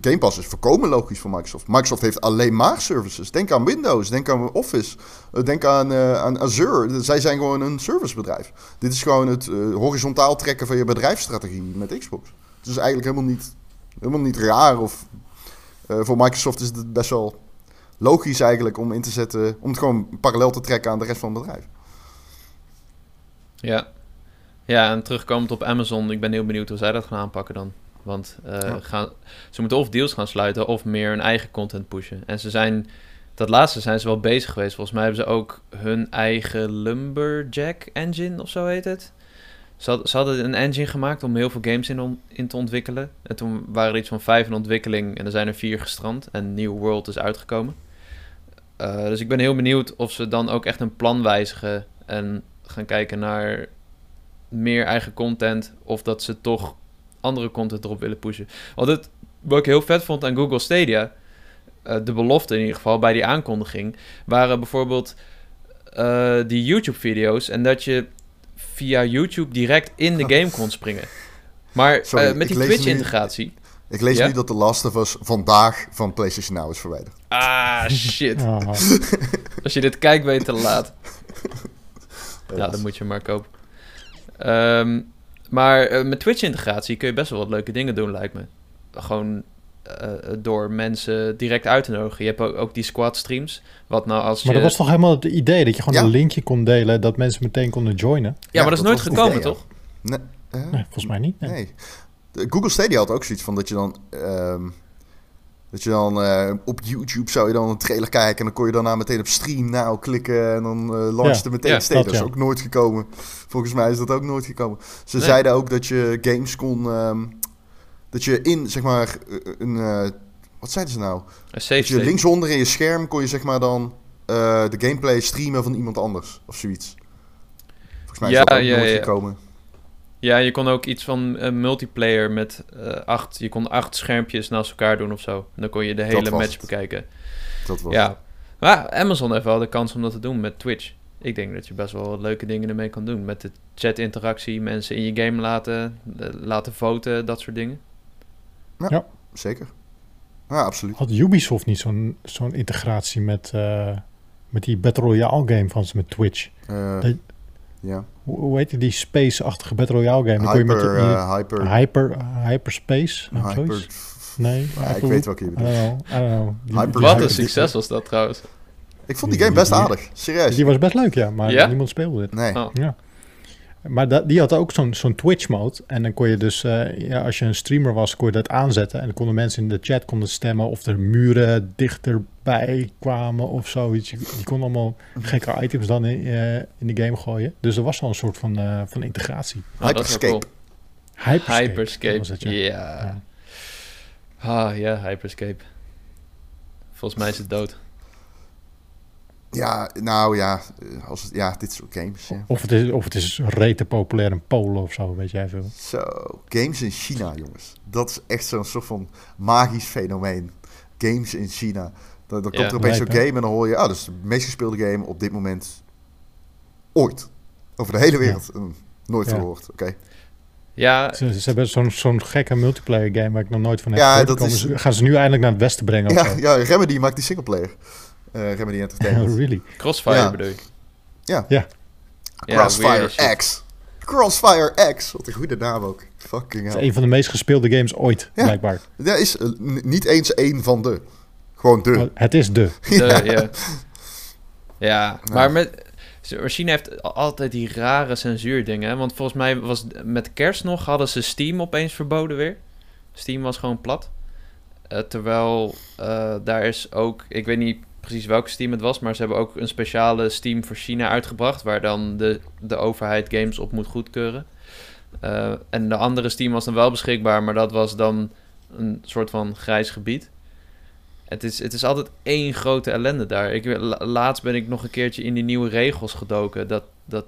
Game Pass is voorkomen logisch voor Microsoft. Microsoft heeft alleen maar services. Denk aan Windows, denk aan Office, eh, denk aan, eh, aan Azure. Zij zijn gewoon een servicebedrijf. Dit is gewoon het horizontaal trekken van je bedrijfsstrategie met Xbox. Het is eigenlijk helemaal niet, helemaal niet raar. Of, voor Microsoft is het best wel logisch eigenlijk om in te zetten... om het gewoon parallel te trekken aan de rest van het bedrijf. Ja. Ja, en terugkomend op Amazon, ik ben heel benieuwd hoe zij dat gaan aanpakken dan. Want eh, Ja. gaan, ze moeten of deals gaan sluiten of meer hun eigen content pushen. En ze zijn, dat laatste zijn ze wel bezig geweest. Volgens mij hebben ze ook hun eigen Lumberjack engine of zo heet het. Ze, had- ze hadden een engine gemaakt om heel veel games in, on- in te ontwikkelen. En toen waren er iets van vijf in ontwikkeling en er zijn er vier gestrand. En New World is uitgekomen. Eh, dus ik ben heel benieuwd of ze dan ook echt een plan wijzigen en gaan kijken naar meer eigen content of dat ze toch andere content erop willen pushen. Want het, wat ik heel vet vond aan Google Stadia, eh, de belofte in ieder geval bij die aankondiging, waren bijvoorbeeld eh, die YouTube-video's en dat je via YouTube direct in de game kon springen. Maar Sorry, eh, met die Twitch-integratie. Ik lees Ja? nu dat The Last of Us vandaag van PlayStation Now is verwijderd. Ah, shit. Ah, Als je dit kijkt, ben je te laat. Ja, dan moet je maar kopen. Ehm, maar eh, met Twitch-integratie kun je best wel wat leuke dingen doen, lijkt me. Gewoon eh, door mensen direct uit te nodigen. Je hebt ook, ook die squad-streams. Wat nou als maar je... dat was toch helemaal het idee dat je gewoon Ja. een linkje kon delen dat mensen meteen konden joinen? Ja, maar dat is nooit gekomen, idee, ja. toch? Nee, eh, Nee, volgens mij niet. nee. Google Stadia had ook zoiets van dat je dan... ehm, dat je dan eh, op YouTube zou je dan een trailer kijken... en dan kon je daarna meteen op stream nou klikken... en dan launchte Ja, meteen ja, Stadia. dat is ja. ook nooit gekomen. Volgens mij is dat ook nooit gekomen. Ze Nee. zeiden ook dat je games kon... ehm, dat je in, zeg maar, eh, een... wat zeiden ze nou? Een safe Dat je linksonder in je scherm kon je zeg maar dan de gameplay streamen van iemand anders of zoiets. Volgens mij is dat ook nooit gekomen. Ja, je kon ook iets van eh, multiplayer met eh, acht... Je kon acht schermpjes naast elkaar doen of zo. En dan kon je de hele match het. bekijken. Dat was Ja. Maar Amazon heeft wel de kans om dat te doen met Twitch. Ik denk dat je best wel wat leuke dingen ermee kan doen. Met de chat-interactie, mensen in je game laten, laten voten, dat soort dingen. zeker. Ja, absoluut. Had Ubisoft niet zo'n zo'n integratie met, eh, met die Battle Royale game van ze met Twitch? Eh, Dat- ja. Hoe, heet die, die space-achtige Battle Royale game? Je met Hyper, je- eh, hyper, hyper, hyperspace? of hyper. zoiets? Nee, Ja, ik Hyper- weet welke je I bedoelt. don't know, I don't know. Die- Hyper- die- Wat een succes was dat trouwens. Ik vond die game best aardig. Serieus. Die was best leuk, ja, maar Ja? niemand speelde het. Nee. Oh. Ja. Maar dat, die had ook zo'n zo'n Twitch-mode. En dan kon je dus, eh, ja, als je een streamer was, kon je dat aanzetten. En dan konden mensen in de chat konden stemmen of er muren dichterbij kwamen of zoiets. Je, je kon allemaal gekke items dan in, eh, in de game gooien. Dus er was al een soort van, eh, van integratie. Ah, Hyperscape. cool. Hyperscape. Hyperscape. dat was het, ja. ja. Ja. Ah ja, Hyperscape. Volgens mij is het dood. Ja, nou ja. eh, Als het, ja, dit soort games. Ja. Of het is, of het is rete populair in Polen of zo, weet jij veel. Zo, games in China, jongens. Dat is echt zo'n soort van magisch fenomeen. Games in China. Dan, dan Ja. komt er opeens zo'n game en dan hoor je... Ah, dat is de meest gespeelde game op dit moment ooit. Over de hele wereld. Hm, nooit Ja. verhoord, oké. Ja, Ze, ze hebben zo'n zo'n gekke multiplayer game waar ik nog nooit van heb Ja, gehoord. dat Komen is- ze- gaan ze nu eindelijk naar het westen brengen Ja, ja, Remedy maakt die singleplayer. Eh Remedy Entertainment. really? Crossfire Ja. bedoel je? Ja. Ja. Crossfire. X. Crossfire X. Wat een goede naam ook. Fucking Het is een van de meest gespeelde games ooit, Ja. blijkbaar. Dat is eh, niet eens één van de. Gewoon de. Maar Het is de. De, Ja. ja. ja, maar met, China heeft al- altijd die rare censuurdingen. Want volgens mij was met kerst nog hadden ze Steam opeens verboden weer. Steam was gewoon plat. Eh, terwijl eh, daar is ook, ik weet niet precies welke Steam het was, maar ze hebben ook een speciale Steam voor China uitgebracht, waar dan de, de overheid games op moet goedkeuren. Eh, en de andere Steam was dan wel beschikbaar, maar dat was dan een soort van grijs gebied. Het is, het is altijd één grote ellende daar. Ik, la- laatst ben ik nog een keertje in die nieuwe regels gedoken. Dat, dat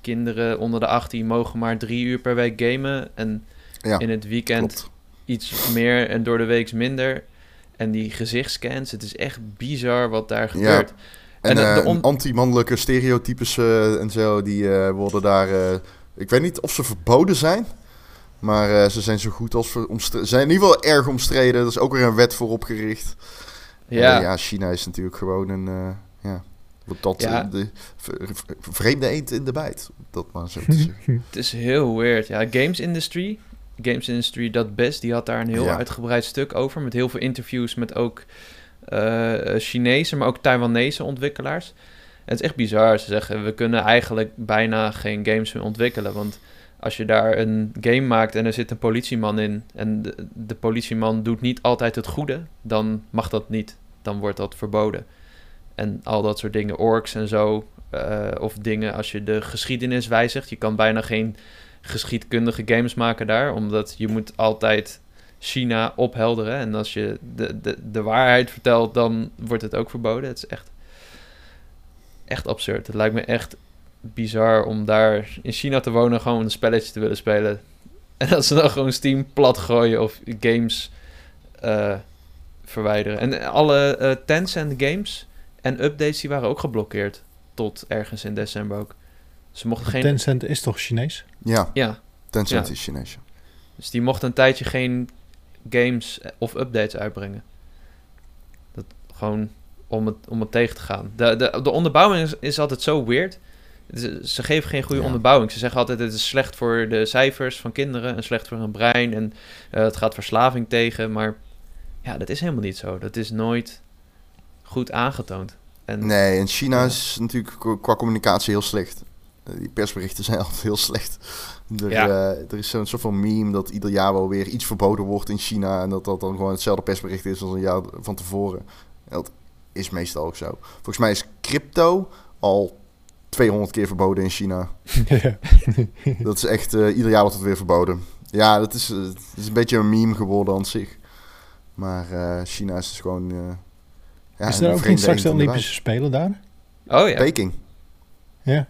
kinderen onder de 18 mogen maar drie uur per week gamen. En Ja, in het weekend klopt. iets meer en door de week minder. En die gezichtscans, het is echt bizar wat daar gebeurt. En, En eh, on- anti-mannelijke stereotypes eh, en zo, die eh, worden daar... eh, ik weet niet of ze verboden zijn, maar eh, ze zijn zo goed als... ver- zijn in ieder geval erg omstreden. Er is ook weer een wet voor opgericht. Ja, Eh, ja, China is natuurlijk gewoon een... eh, ja, wat dat, Ja. eh, de vreemde eend in de bijt. Dat maar zo te zeggen. het is heel weird. Ja, Games Industry, Games Industry dat best, die had daar een heel Ja. uitgebreid stuk over. Met heel veel interviews met ook eh, eh, Chinese, maar ook Taiwanese ontwikkelaars. En het is echt bizar. Ze zeggen, we kunnen eigenlijk bijna geen games meer ontwikkelen. Want als je daar een game maakt en er zit een politieman in... en de, de politieman doet niet altijd het goede... dan mag dat niet. Dan wordt dat verboden. En al dat soort dingen, orks en zo... eh, of dingen als je de geschiedenis wijzigt. Je kan bijna geen geschiedkundige games maken daar... omdat je moet altijd China ophelderen. En als je de, de, de waarheid vertelt, dan wordt het ook verboden. Het is echt, echt absurd. Het lijkt me echt bizar om daar in China te wonen, gewoon een spelletje te willen spelen. En dat ze dan gewoon Steam plat gooien of games eh, verwijderen. En alle eh, Tencent games en updates die waren ook geblokkeerd. Tot ergens in december ook. Ze mochten geen... Tencent is toch Chinees? Ja, Ja, Tencent Ja. is Chinees. Dus die mocht een tijdje geen games of updates uitbrengen. Dat gewoon om het, om het tegen te gaan. De, de, de onderbouwing is, is altijd zo weird. Ze, ze geven geen goede Ja. onderbouwing. Ze zeggen altijd: het is slecht voor de cijfers van kinderen en slecht voor hun brein. En eh, het gaat verslaving tegen. Maar ja, dat is helemaal niet zo. Dat is nooit goed aangetoond. En Nee, en China Ja. is natuurlijk qua- qua communicatie heel slecht. Eh, Die persberichten zijn altijd heel slecht. Er, Ja. eh, er is zo'n soort van meme dat ieder jaar wel weer iets verboden wordt in China. En dat dat dan gewoon hetzelfde persbericht is als een jaar van tevoren. En dat is meestal ook zo. Volgens mij is crypto al 200 keer verboden in China. ja. Dat is echt, eh, ieder jaar wordt het weer verboden. Ja, dat is, het is een beetje een meme geworden aan zich. Maar eh, China is dus gewoon... eh ja, is er ook niet straks de Olympische Spelen daar? oh ja. Peking. Ja.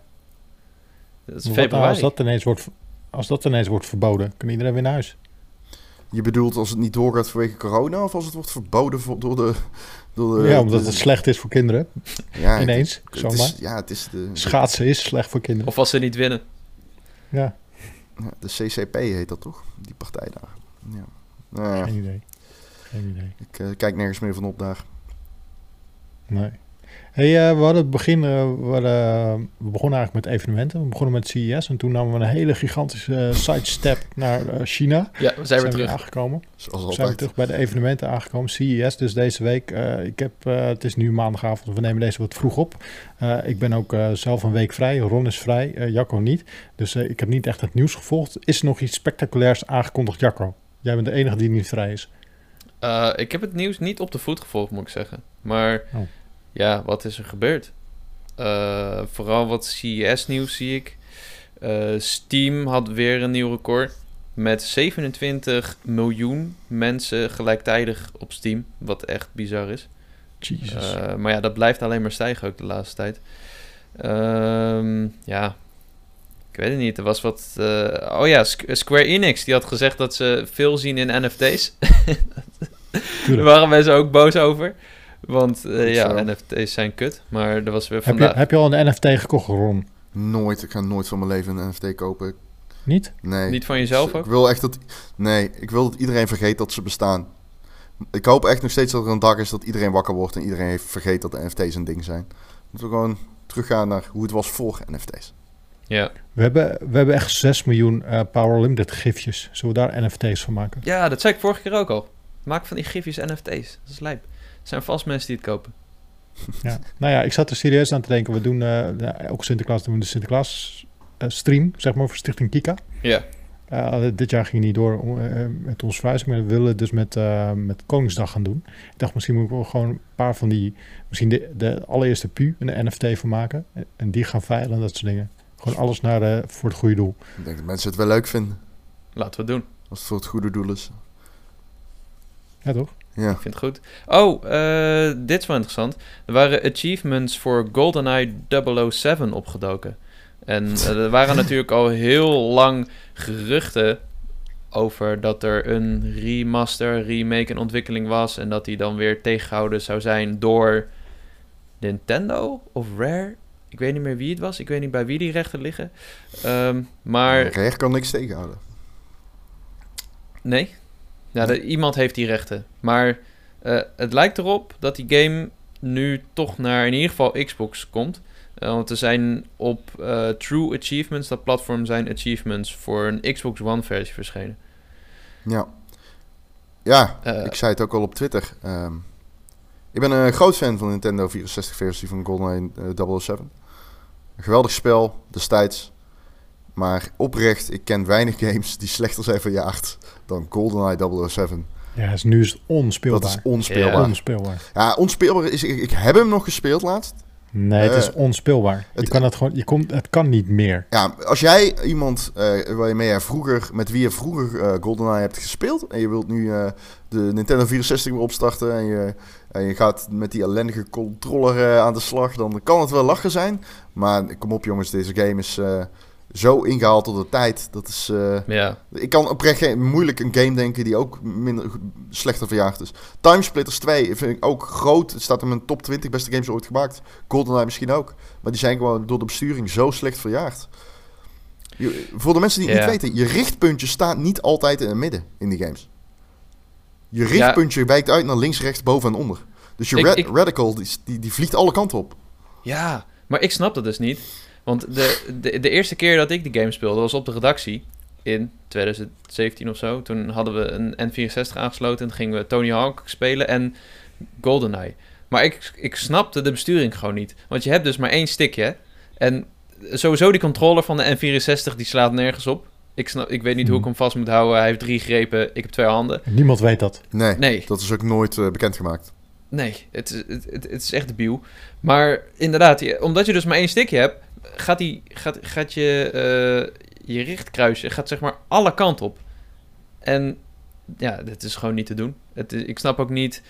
Dat is Wat nou februari. als, dat ineens wordt, als dat ineens wordt verboden, kan iedereen weer naar huis. Je bedoelt als het niet doorgaat vanwege corona of als het wordt verboden voor, door de... Door de ja, omdat de- het slecht is voor kinderen. ja, ineens, het- het zomaar. is, ja, het is de, Schaatsen is slecht voor kinderen. Of als ze niet winnen. Ja, ja, de CCP heet dat toch? Die partij daar. Ja. Nou ja, geen idee. Geen idee. ik eh, kijk nergens meer van op daar. Nee. Hey, eh, we hadden het begin, eh, we, hadden- we begonnen eigenlijk met evenementen. We begonnen met CES en toen namen we een hele gigantische eh, sidestep naar eh, China. Ja, we zijn weer terug. aangekomen. Zoals We zijn altijd. terug bij de evenementen aangekomen. CES dus deze week. Eh, ik heb, eh, het is nu maandagavond, we nemen deze wat vroeg op. Eh, ik ben ook eh, zelf een week vrij. Ron is vrij, eh, Jacco niet. Dus eh, ik heb niet echt het nieuws gevolgd. Is er nog iets spectaculairs aangekondigd, Jacco? Jij bent de enige die niet vrij is. Eh, ik heb het nieuws niet op de voet gevolgd, moet ik zeggen. Maar Oh. Ja, wat is er gebeurd? Eh, vooral wat CES-nieuws zie ik. Eh, Steam had weer een nieuw record. Met 27 miljoen mensen gelijktijdig op Steam. Wat echt bizar is. Jezus. Eh, maar ja, dat blijft alleen maar stijgen ook de laatste tijd. Ehm, ja, ik weet het niet. Er was wat... oh ja, Squ- Square Enix die had gezegd dat ze veel zien in NFT's. Daar waren mensen ook boos over. Want eh, ja, zo. NFT's zijn kut. Maar er was weer heb, je, heb je al een NFT gekocht, Ron? Nooit, ik ga nooit van mijn leven een NFT kopen. Niet? Nee. Niet van jezelf Ik ook? wil echt dat... Nee, ik wil dat iedereen vergeet dat ze bestaan. Ik hoop echt nog steeds dat er een dag is dat iedereen wakker wordt en iedereen heeft vergeet dat de NFT's een ding zijn. Moeten we gewoon teruggaan naar hoe het was voor NFT's. Ja. We hebben, we hebben echt 6 miljoen eh, Power Limited gifjes. Zullen we daar NFT's van maken? ja, dat zei ik vorige keer ook al. Maak van die gifjes NFT's. Dat is lijp. Er zijn vast mensen die het kopen. Ja. Nou ja, ik zat er serieus aan te denken. We doen eh, nou, elke Sinterklaas doen we de Sinterklaas eh, stream, zeg maar, voor Stichting Kika. Ja. Eh, dit jaar ging niet door om, eh, met ons verhuizing, maar we willen het dus met, eh, met Koningsdag gaan doen. Ik dacht, misschien moeten we gewoon een paar van die, misschien de, de allereerste pu, een NFT van maken. En die gaan veilen en dat soort dingen. Gewoon alles naar, eh, voor het goede doel. Ik denk dat mensen het wel leuk vinden. Laten we het doen. Als het voor het goede doel is. Ja, toch? Ja. Ik vind het goed. Oh, eh, dit is wel interessant. Er waren achievements voor GoldenEye 007 opgedoken. En eh, er waren natuurlijk al heel lang geruchten over dat er een remaster, remake in ontwikkeling was. En dat die dan weer tegengehouden zou zijn door Nintendo of Rare. Ik weet niet meer wie het was. Ik weet niet bij wie die rechten liggen. Ehm, maar Rare kan niks tegenhouden. nee. Ja, de- iemand heeft die rechten. Maar eh, het lijkt erop dat die game nu toch naar in ieder geval Xbox komt. Eh, want er zijn op eh, True Achievements, dat platform, zijn achievements voor een Xbox One versie verschenen. Ja. Ja, ik zei het ook al op Twitter. Ehm, ik ben een groot fan van de Nintendo 64 versie van GoldenEye eh, 007. Een geweldig spel, destijds. Maar oprecht, ik ken weinig games die slechter zijn verjaard dan GoldenEye 007. Ja, dus nu is het onspeelbaar. Dat is onspeelbaar. Ja. Onspeelbaar. Ja, onspeelbaar is... Ik, ik heb hem nog gespeeld laatst. Nee, het is Eh, onspeelbaar. Je het- kan het gewoon, je komt, het kan niet meer. Ja, als jij iemand eh waarmee je vroeger, met wie je vroeger eh, GoldenEye hebt gespeeld en je wilt nu de Nintendo 64 weer opstarten en je, en je gaat met die ellendige controller aan de slag, dan kan het wel lachen zijn. Maar kom op jongens, deze game is zo ingehaald tot de tijd. Dat is, eh, ja, ik kan oprecht geen- moeilijk een game denken die ook minder, slechter verjaagd is. Timesplitters 2 vind ik ook groot. Het staat in mijn top 20 beste games ooit gemaakt. GoldenEye misschien ook. Maar die zijn gewoon door de besturing zo slecht verjaagd. Je- voor de mensen die het Ja. niet weten, je richtpuntje staat niet altijd in het midden in die games. Je richtpuntje wijkt uit naar links, rechts, boven en onder. Dus je Ik- ra- ik- radical, die, die, die vliegt alle kanten op. Ja, maar ik snap dat dus niet. Want de, de, de eerste keer dat ik die game speelde was op de redactie in 2017 of zo. Toen hadden we een N64 aangesloten en gingen we Tony Hawk spelen en GoldenEye. Maar ik, ik snapte de besturing gewoon niet. Want je hebt dus maar één stickje. En sowieso die controller van de N64 die slaat nergens op. Ik, snap, ik weet niet hoe ik hem vast moet houden. Hij heeft drie grepen, ik heb twee handen. Niemand weet dat. Nee, Nee. dat is ook nooit eh, bekendgemaakt. Nee, het, is- het, het, het is echt debiel. Maar inderdaad, je- omdat je dus maar één stickje hebt, gaat, die, gaat, gaat je, eh, je richtkruisje gaat zeg maar alle kanten op. En ja, dit is gewoon niet te doen. Het is, ik snap ook niet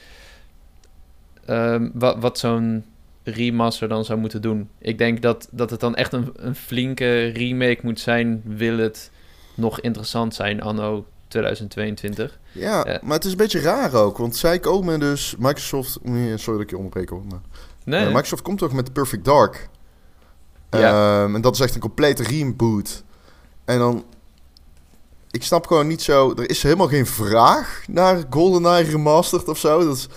ehm, wat, wat zo'n remaster dan zou moeten doen. Ik denk dat, dat het dan echt een, een flinke remake moet zijn, wil het nog interessant zijn anno 2022. Ja, maar het is een beetje raar ook. Want zij komen dus... Microsoft... nee, Sorry dat ik je onderbreek hoor. Maar, Nee, Eh, Microsoft komt toch met Perfect Dark. Ja. Ehm, en dat is echt een complete reboot. En dan... Ik snap gewoon niet zo... Er is helemaal geen vraag naar GoldenEye Remastered of zo. Dat is,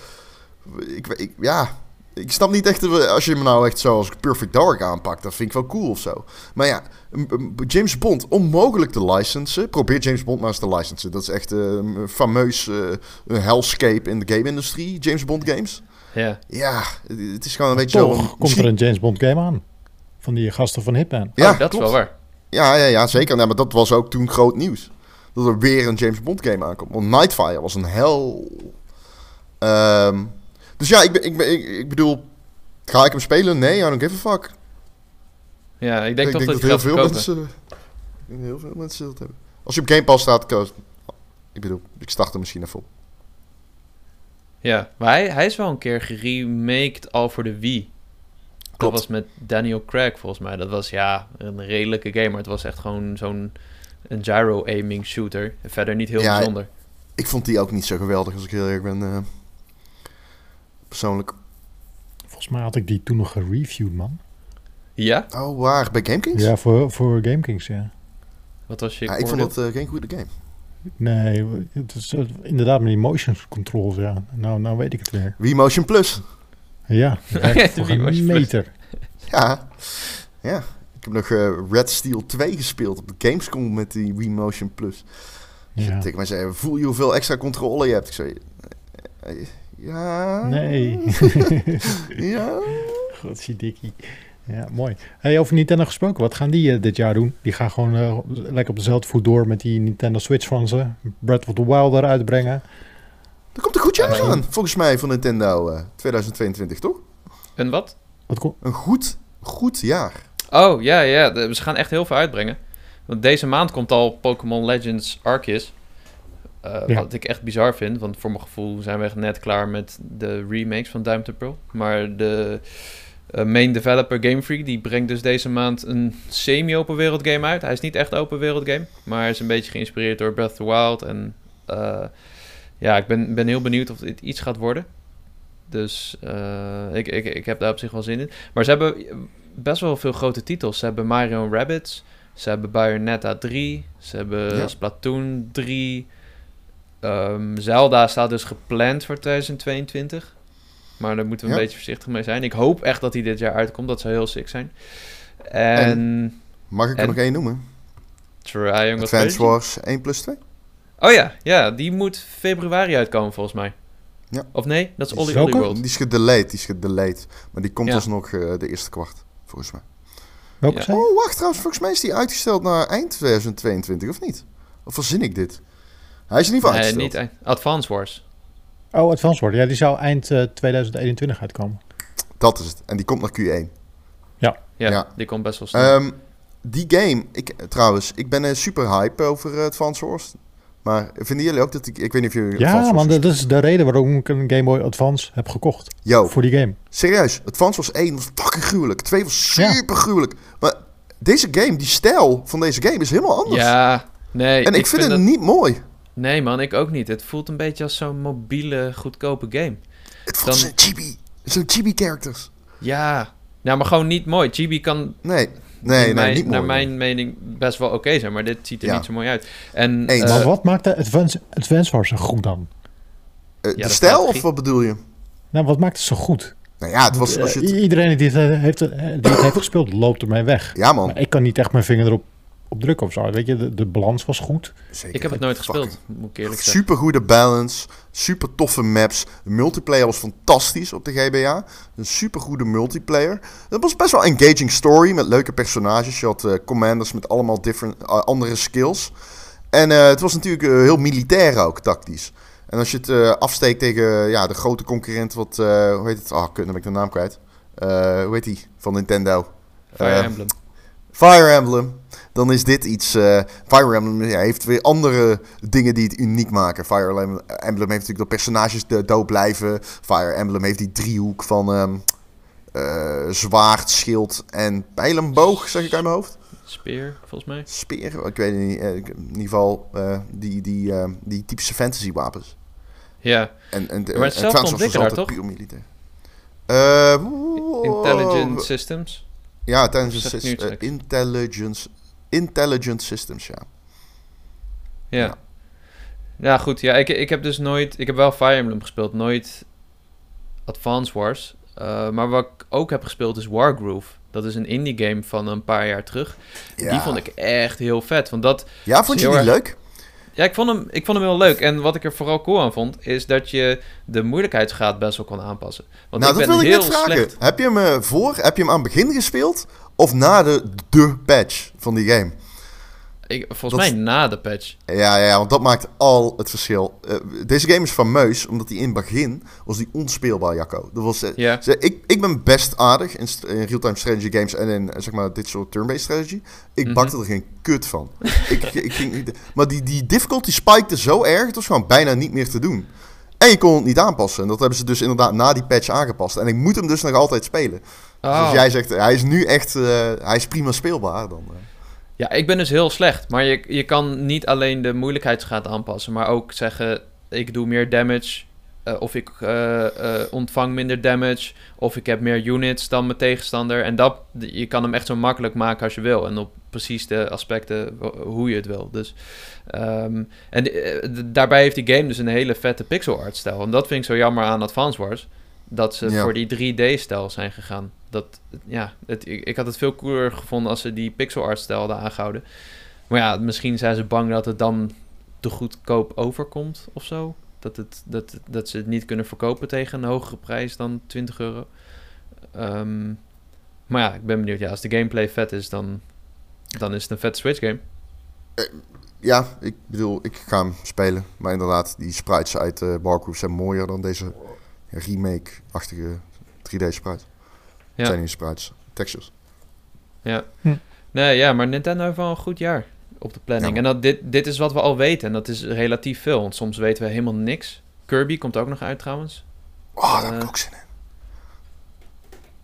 ik, ik, ja... Ik snap niet echt... Als je me nou echt zo als Perfect Dark aanpakt... Dat vind ik wel cool of zo. Maar ja... een- een- James Bond onmogelijk te licensen. Probeer James Bond maar eens te licensen. Dat is echt eh, een fameus eh, een hellscape in de game-industrie. James Bond games. ja. Ja, het is gewoon een beetje zo... Toch van, komt misschien- er een James Bond game aan. Van die gasten van Hitman. Ja, Oh, dat klopt. is wel waar. Ja, ja, ja zeker. Nee, maar dat was ook toen groot nieuws. Dat er weer een James Bond game aankomt. Want Nightfire was een hel. Ehm, dus ja, ik, ben, ik, ben, ik, ik bedoel... Ga ik hem spelen? Nee, I don't give a fuck. Ja, ik denk toch dat, dat heel veel verkopen. mensen... Ik denk dat heel veel mensen dat hebben. Als je op Game Pass staat... koos- Ik bedoel, ik start er misschien even op. Ja, maar hij, hij is wel een keer geremaked al voor de Wii. Dat was met Daniel Craig volgens mij. Dat was ja, een redelijke game, maar het was echt gewoon zo'n een gyro-aiming shooter. Verder niet heel Ja, bijzonder. Ik vond die ook niet zo geweldig, als ik heel erg ben. eh, persoonlijk. Volgens mij had ik die toen nog gereviewd, man. Ja? Oh, waar? Bij GameKings? Ja, voor, voor GameKings, ja. Wat was je Ja, ik vond het eh, geen goede game. Nee, het is eh, inderdaad met die motion controls, ja. Nou, nou weet ik het weer. Wii Motion Plus. Ja, een meter. Ja, ja. Ik heb nog eh, Red Steel 2 gespeeld op de Gamescom met die Wii Motion Plus. Ja. Tegen mij zei, voel je hoeveel extra controle je hebt? Ik zei, eh, ja. Nee. Ja. Godziedikkie. Ja, mooi. Hey, over Nintendo gesproken, wat gaan die eh, dit jaar doen? Die gaan gewoon lekker op dezelfde voet door met die Nintendo Switch van ze. Breath of the Wild eruit brengen. Er komt een goed jaar Eh, aan, volgens mij, van Nintendo eh, 2022, toch? Een wat? Wat. Een goed, goed jaar. Oh, ja, ja. de- ze gaan echt heel veel uitbrengen. Want deze maand komt al Pokémon Legends Arceus. Eh, Ja. Wat ik echt bizar vind, want voor mijn gevoel zijn we echt net klaar met de remakes van Diamond and Pearl. Maar de eh, main developer Game Freak, die brengt dus deze maand een semi-open wereld game uit. Hij is niet echt open wereld game, maar hij is een beetje geïnspireerd door Breath of the Wild. En eh, ja, ik ben, ben heel benieuwd of dit iets gaat worden. Dus eh, ik, ik, ik heb daar op zich wel zin in. Maar ze hebben best wel veel grote titels. Ze hebben Mario Rabbids. Ze hebben Bayonetta 3. Ze hebben Ja. Splatoon 3. Ehm, Zelda staat dus gepland voor 2022. Maar daar moeten we een beetje voorzichtig mee zijn. Ik hoop echt dat hij dit jaar uitkomt. Dat zou heel sick zijn. En... Mag ik er En- nog één noemen? Triangle Advance. Wars 1 plus 2? Oh ja, ja, die moet februari uitkomen volgens mij. Ja. Of nee, dat is Olly Welke? Olly World. Die is gedelayed, die is gedelayed. Maar die komt Ja. alsnog eh, de eerste kwart, volgens mij. Welke Ja. Oh, wacht trouwens, volgens mij is die uitgesteld naar eind 2022, of niet? Of verzin ik dit? Hij is in ieder geval Nee, uitgesteld. niet eh, Advance Wars. Oh, Advance Wars. Ja, die zou eind eh, 2021 uitkomen. Dat is het. En die komt naar Q1. Ja, Ja. die komt best wel snel. Ehm, die game, ik, trouwens, ik ben eh, super hype over uh, Advance Wars. Maar vinden jullie ook dat ik... Ik weet niet of jullie Ja, gespeeld dat is de reden waarom ik een Game Boy Advance heb gekocht. Yo, Voor die game. serieus. Advance Wars 1 was fucking gruwelijk. 2 was Ja. super gruwelijk. Maar deze game, die stijl van deze game is helemaal anders. ja, nee. en ik, vind, het dat- niet mooi. Nee man, ik ook niet. Het voelt een beetje als zo'n mobiele, goedkope game. Het voelt Dan- zo'n chibi. Zo'n chibi characters. Ja, nou, maar gewoon niet mooi. Chibi kan Nee, nee, nee, niet mooi. naar mijn mening best wel oké zijn, maar dit ziet er Ja. niet zo mooi uit. En Eens. eh, maar wat maakt de Advance, Advance Wars zo goed dan? Eh, Ja, de stijl, of wat bedoel je? Nou, wat maakt het zo goed? Nou ja, het was... Als je Eh, het- Iedereen die het, heeft, die het heeft gespeeld, loopt ermee weg. ja, man. Maar ik kan niet echt mijn vinger erop op drukken of zo. Weet je, de, de balans was goed. Zeker. ik heb het nooit gespeeld, moet ik eerlijk zeggen. Super goede balance, super toffe maps. De multiplayer was fantastisch op de GBA. Een super goede multiplayer. Het was best wel een engaging story met leuke personages. Je had eh, commanders met allemaal different, eh, andere skills. En eh, het was natuurlijk heel militair ook, tactisch. En als je het eh, afsteekt tegen ja, de grote concurrent, wat, eh, hoe heet het? Ah, kut, dan ben ik de naam kwijt. Eh, hoe heet die van Nintendo? Fire Emblem. Fire Emblem. Dan is dit iets. eh, Fire Emblem ja, heeft weer andere dingen die het uniek maken. Fire Emblem, heeft natuurlijk dat personages dood blijven. Fire Emblem heeft die driehoek van ehm, eh, zwaard, schild en pijlenboog, zeg ik uit mijn hoofd. Speer, volgens mij. Speer, ik weet het niet. eh, in ieder geval die, die, die typische fantasy wapens. Ja, En, en, Maar het Wars was ontwikkelaar, toch? puur militair. Intelligent Systems. Ja, intelligence, geks? intelligence, intelligent systems, ja. Ja. Ja. Ja, goed. Ja, ik, ik heb dus nooit... Ik heb wel Fire Emblem gespeeld, nooit Advance Wars. Eh, maar wat ik ook heb gespeeld is Wargroove. Dat is een indie game van een paar jaar terug. ja. Die vond ik echt heel vet. Want dat... Ja, vond je die erg- leuk? Ja, ik vond, hem, ik vond hem heel leuk. En wat ik er vooral cool aan vond... is dat je de moeilijkheidsgraad best wel kon aanpassen. Want nou, ik dat ben wil ik heel net vragen. slecht... Heb je hem eh, voor, heb je hem aan het begin gespeeld? Of na de, de patch van die game? Ik, volgens Dat- mij na de patch. Ja, ja, want dat maakt al het verschil. Eh, deze game is fameus, omdat die in het begin was die onspeelbaar, Jacco. Dat was, eh, ze- ik, ik ben best aardig in, real-time strategy games en in eh, zeg maar, dit soort turn-based strategy. Ik Mhm. bakte er geen kut van. ik, ik ging niet, maar die, die difficulty spikte zo erg, het was gewoon bijna niet meer te doen. En je kon het niet aanpassen. En dat hebben ze dus inderdaad na die patch aangepast. En ik moet hem dus nog altijd spelen. Dus Oh. als jij zegt, hij is nu echt, eh, hij is prima speelbaar. Dan, eh. Ja, ik ben dus heel slecht. Maar je, je kan niet alleen de moeilijkheidsgraad aanpassen, maar ook zeggen: ik doe meer damage. eh, of ik ontvang minder damage. Of ik heb meer units dan mijn tegenstander. En dat, je kan hem echt zo makkelijk maken als je wil. En op precies de aspecten hoe je het wil. Dus, ehm, en daarbij heeft die game dus een hele vette pixel art stijl. En dat vind ik zo jammer aan Advance Wars. Dat ze Ja. voor die 3D-stijl zijn gegaan. Dat, ja, ik, ik had het veel cooler gevonden als ze die pixel art stijl hadden aangehouden. Maar ja, misschien zijn ze bang dat het dan te goedkoop overkomt of zo. Dat, het, dat, dat ze het niet kunnen verkopen tegen een hogere prijs dan 20 euro. Ehm, maar ja, ik ben benieuwd. Ja, als de gameplay vet is, dan, dan is het een vette Switch game. Ja, ik bedoel, ik ga hem spelen. Maar inderdaad, die sprites uit uh, zijn mooier dan deze remake-achtige 3D-sprites. Ja. zijn sprites, textures. Ja. Hm. Nee, ja, maar Nintendo heeft wel een goed jaar op de planning. Ja, en dat, dit, dit is wat we al weten. En dat is relatief veel. Want soms weten we helemaal niks. Kirby komt ook nog uit trouwens. Oh, daar heb ik Eh. ook zin in.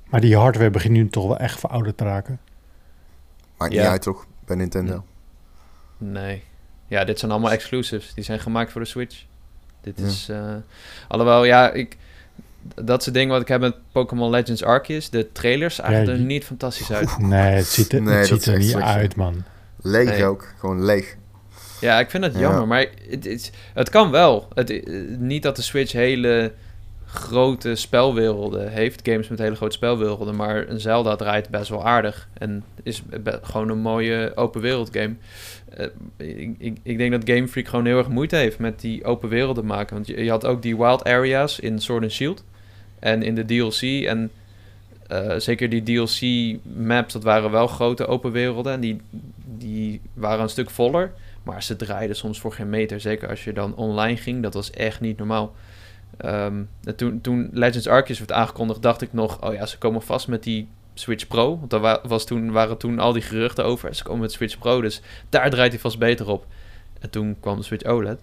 Maar die hardware begint nu toch wel echt verouderd te raken. Maakt Ja. niet uit toch, bij Nintendo. Nee. Ja, dit zijn allemaal exclusives. Die zijn gemaakt voor de Switch. Dit Ja. is... eh, alhoewel, ja, ik... dat is het ding wat ik heb met Pokémon Legends Arceus. De trailers Ja, er niet fantastisch uit. Nee, het ziet er, Nee, het ziet er niet slecht, uit, man. Leeg Nee. ook. Gewoon leeg. Ja, ik vind het Ja. jammer, maar het, het, het kan wel. Het, niet dat de Switch hele grote spelwerelden heeft, games met hele grote spelwerelden, maar een Zelda draait best wel aardig en is gewoon een mooie open wereld game. Eh, ik, ik, ik denk dat Game Freak gewoon heel erg moeite heeft met die open werelden maken, want je, je had ook die wild areas in Sword and Shield en in de DLC en eh, zeker die DLC maps, dat waren wel grote open werelden en die, die waren een stuk voller. Maar ze draaiden soms voor geen meter. Zeker als je dan online ging. Dat was echt niet normaal. En toen, toen Legends Arceus werd aangekondigd, dacht ik nog... Oh ja, ze komen vast met die Switch Pro. Want daar wa- was toen, waren toen al die geruchten over. Ze komen met Switch Pro, dus daar draait hij vast beter op. En toen kwam de Switch OLED.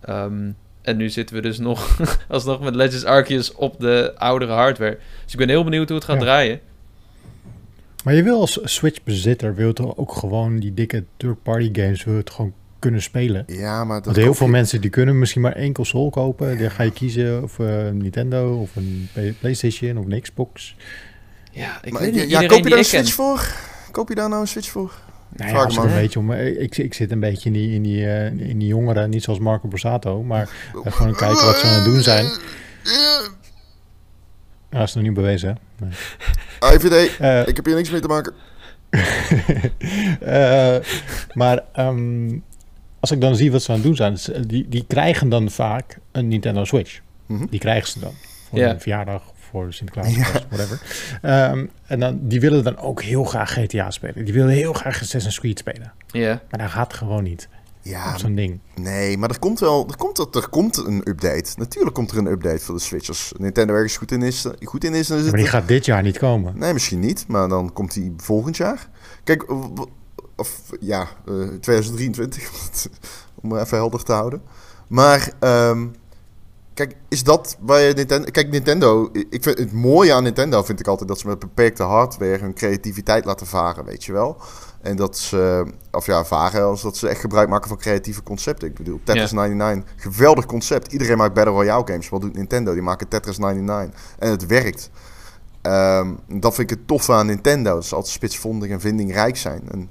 Ehm, en nu zitten we dus nog alsnog met Legends Arceus op de oudere hardware. Dus ik ben heel benieuwd hoe het gaat Ja. draaien. Maar je wil als Switch-bezitter wil toch ook gewoon die dikke third-party games wil het gewoon kunnen spelen. Ja, maar dat Want heel veel je- mensen die kunnen misschien maar één console kopen. Dan ga je kiezen of eh, een Nintendo of een Play- PlayStation of een Xbox. Ja, ik Maar weet ja, niet. ja, koop je daar een ken- Switch voor? Koop je daar nou een Switch voor? Nou ja, als een beetje om, ik, ik zit een beetje in die, in die, eh, in die jongeren, niet zoals Marco Borsato, maar gewoon kijken wat ze aan het doen zijn. Ja, dat is nog niet bewezen. hè? Nee. IVD, Eh, ik heb hier niks mee te maken. Eh, maar ehm, als ik dan zie wat ze aan het doen zijn, die, die krijgen dan vaak een Nintendo Switch. Mhm. Die krijgen ze dan voor een verjaardag, voor Sinterklaas, kerst, whatever. Ehm, en dan, die willen dan ook heel graag GTA spelen. Die willen heel graag Assassin's Creed spelen. Ja, Maar dat gaat gewoon niet Ja, zo'n ding. nee, maar er komt wel er komt, er komt een update. Natuurlijk komt er een update voor de Switch. Als Nintendo ergens goed in is, goed in is dan is Maar het... die gaat dit jaar niet komen. Nee, misschien niet, maar dan komt die volgend jaar. Kijk, of ja, eh, 2023, om maar even helder te houden. Maar, ehm, kijk, is dat je Nintendo... Kijk, Nintendo, ik vind het mooie aan Nintendo vind ik altijd dat ze met beperkte hardware hun creativiteit laten varen, weet je wel. En dat ze, of ja, varen als dat ze echt gebruik maken van creatieve concepten. Ik bedoel, Tetris 99, geweldig concept. Iedereen maakt Battle Royale games. Wat doet Nintendo? Die maken Tetris 99. En het werkt. Ehm, dat vind ik het toffe aan Nintendo. Dat ze altijd spitsvondig en vindingrijk zijn. En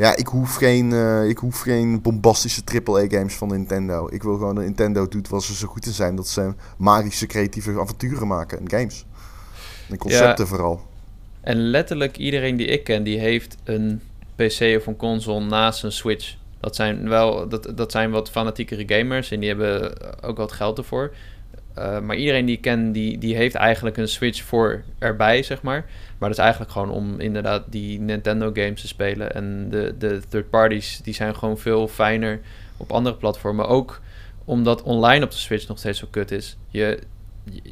ja, ik hoef geen, eh, ik hoef geen bombastische AAA-games van Nintendo. Ik wil gewoon dat Nintendo doet wat ze zo goed in zijn. Dat ze magische, creatieve avonturen maken en games. En concepten vooral. En letterlijk iedereen die ik ken, die heeft een PC of een console naast een Switch. Dat zijn wel, dat, dat zijn wat fanatiekere gamers en die hebben ook wat geld ervoor. Eh, maar iedereen die ik ken, die, die heeft eigenlijk een Switch voor erbij, zeg maar. Maar dat is eigenlijk gewoon om inderdaad die Nintendo games te spelen. En de, de third parties, die zijn gewoon veel fijner op andere platformen. Ook omdat online op de Switch nog steeds zo kut is. Je,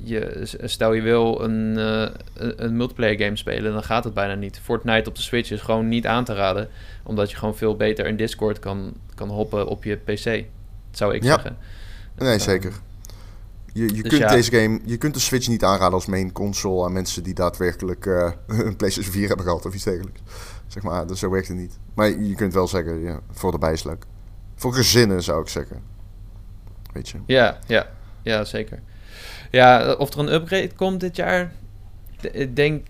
je, stel je wil een, eh, een, een multiplayer game spelen, dan gaat het bijna niet. Fortnite op de Switch is gewoon niet aan te raden, omdat je gewoon veel beter in Discord kan, kan hoppen op je PC. Zou ik Ja. zeggen. Nee, Eh, zeker. Je, je, dus kunt ja. deze game, je kunt de Switch niet aanraden als main console aan mensen die daadwerkelijk eh, een PlayStation 4 hebben gehad of iets dergelijks. Zeg maar, dus zo werkt het niet. Maar je kunt wel zeggen, ja, voor de is leuk. Voor gezinnen zou ik zeggen. Weet je. Ja, ja, ja, zeker. Ja, of er een upgrade komt dit jaar, ik denk,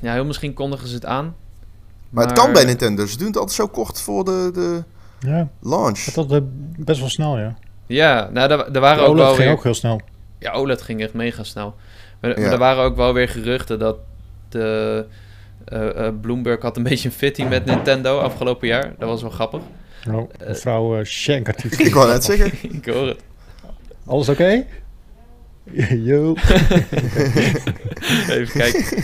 ja, heel misschien kondigen ze het aan. Maar, het kan bij Nintendo. Ze doen het altijd zo kort voor de, de Ja, launch. dat was best wel snel, ja. Ja, nou, De waren ook wel ging ook heel snel. Ja, OLED ging echt mega snel. Maar, Ja. maar er waren ook wel weer geruchten dat de eh, eh, Bloomberg had een beetje een fitting met Nintendo afgelopen jaar. Dat was wel grappig. Oh, Eh, mevrouw uh. Ik wou net zeggen. Ik hoor het. Alles oké? Yo. Even kijken.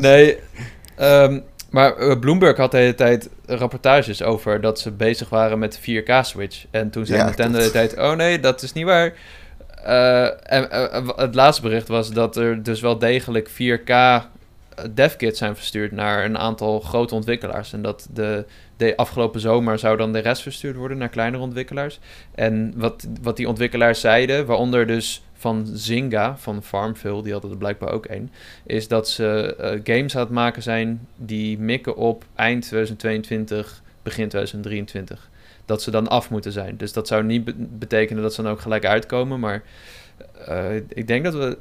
Nee, ehm, maar Bloomberg had de hele tijd rapportages over dat ze bezig waren met de 4K-switch. En toen zei Ja, Nintendo de hele tijd, oh nee, dat is niet waar. Eh, en eh, het laatste bericht was dat er dus wel degelijk 4K devkits zijn verstuurd naar een aantal grote ontwikkelaars. En dat de, de afgelopen zomer zou dan de rest verstuurd worden naar kleinere ontwikkelaars. En wat, wat die ontwikkelaars zeiden, waaronder dus van Zynga, van Farmville, die hadden er blijkbaar ook één, is dat ze eh, games aan het maken zijn die mikken op eind 2022, begin 2023. Dat ze dan af moeten zijn. Dus dat zou niet be- betekenen dat ze dan ook gelijk uitkomen, maar Eh, ik denk dat we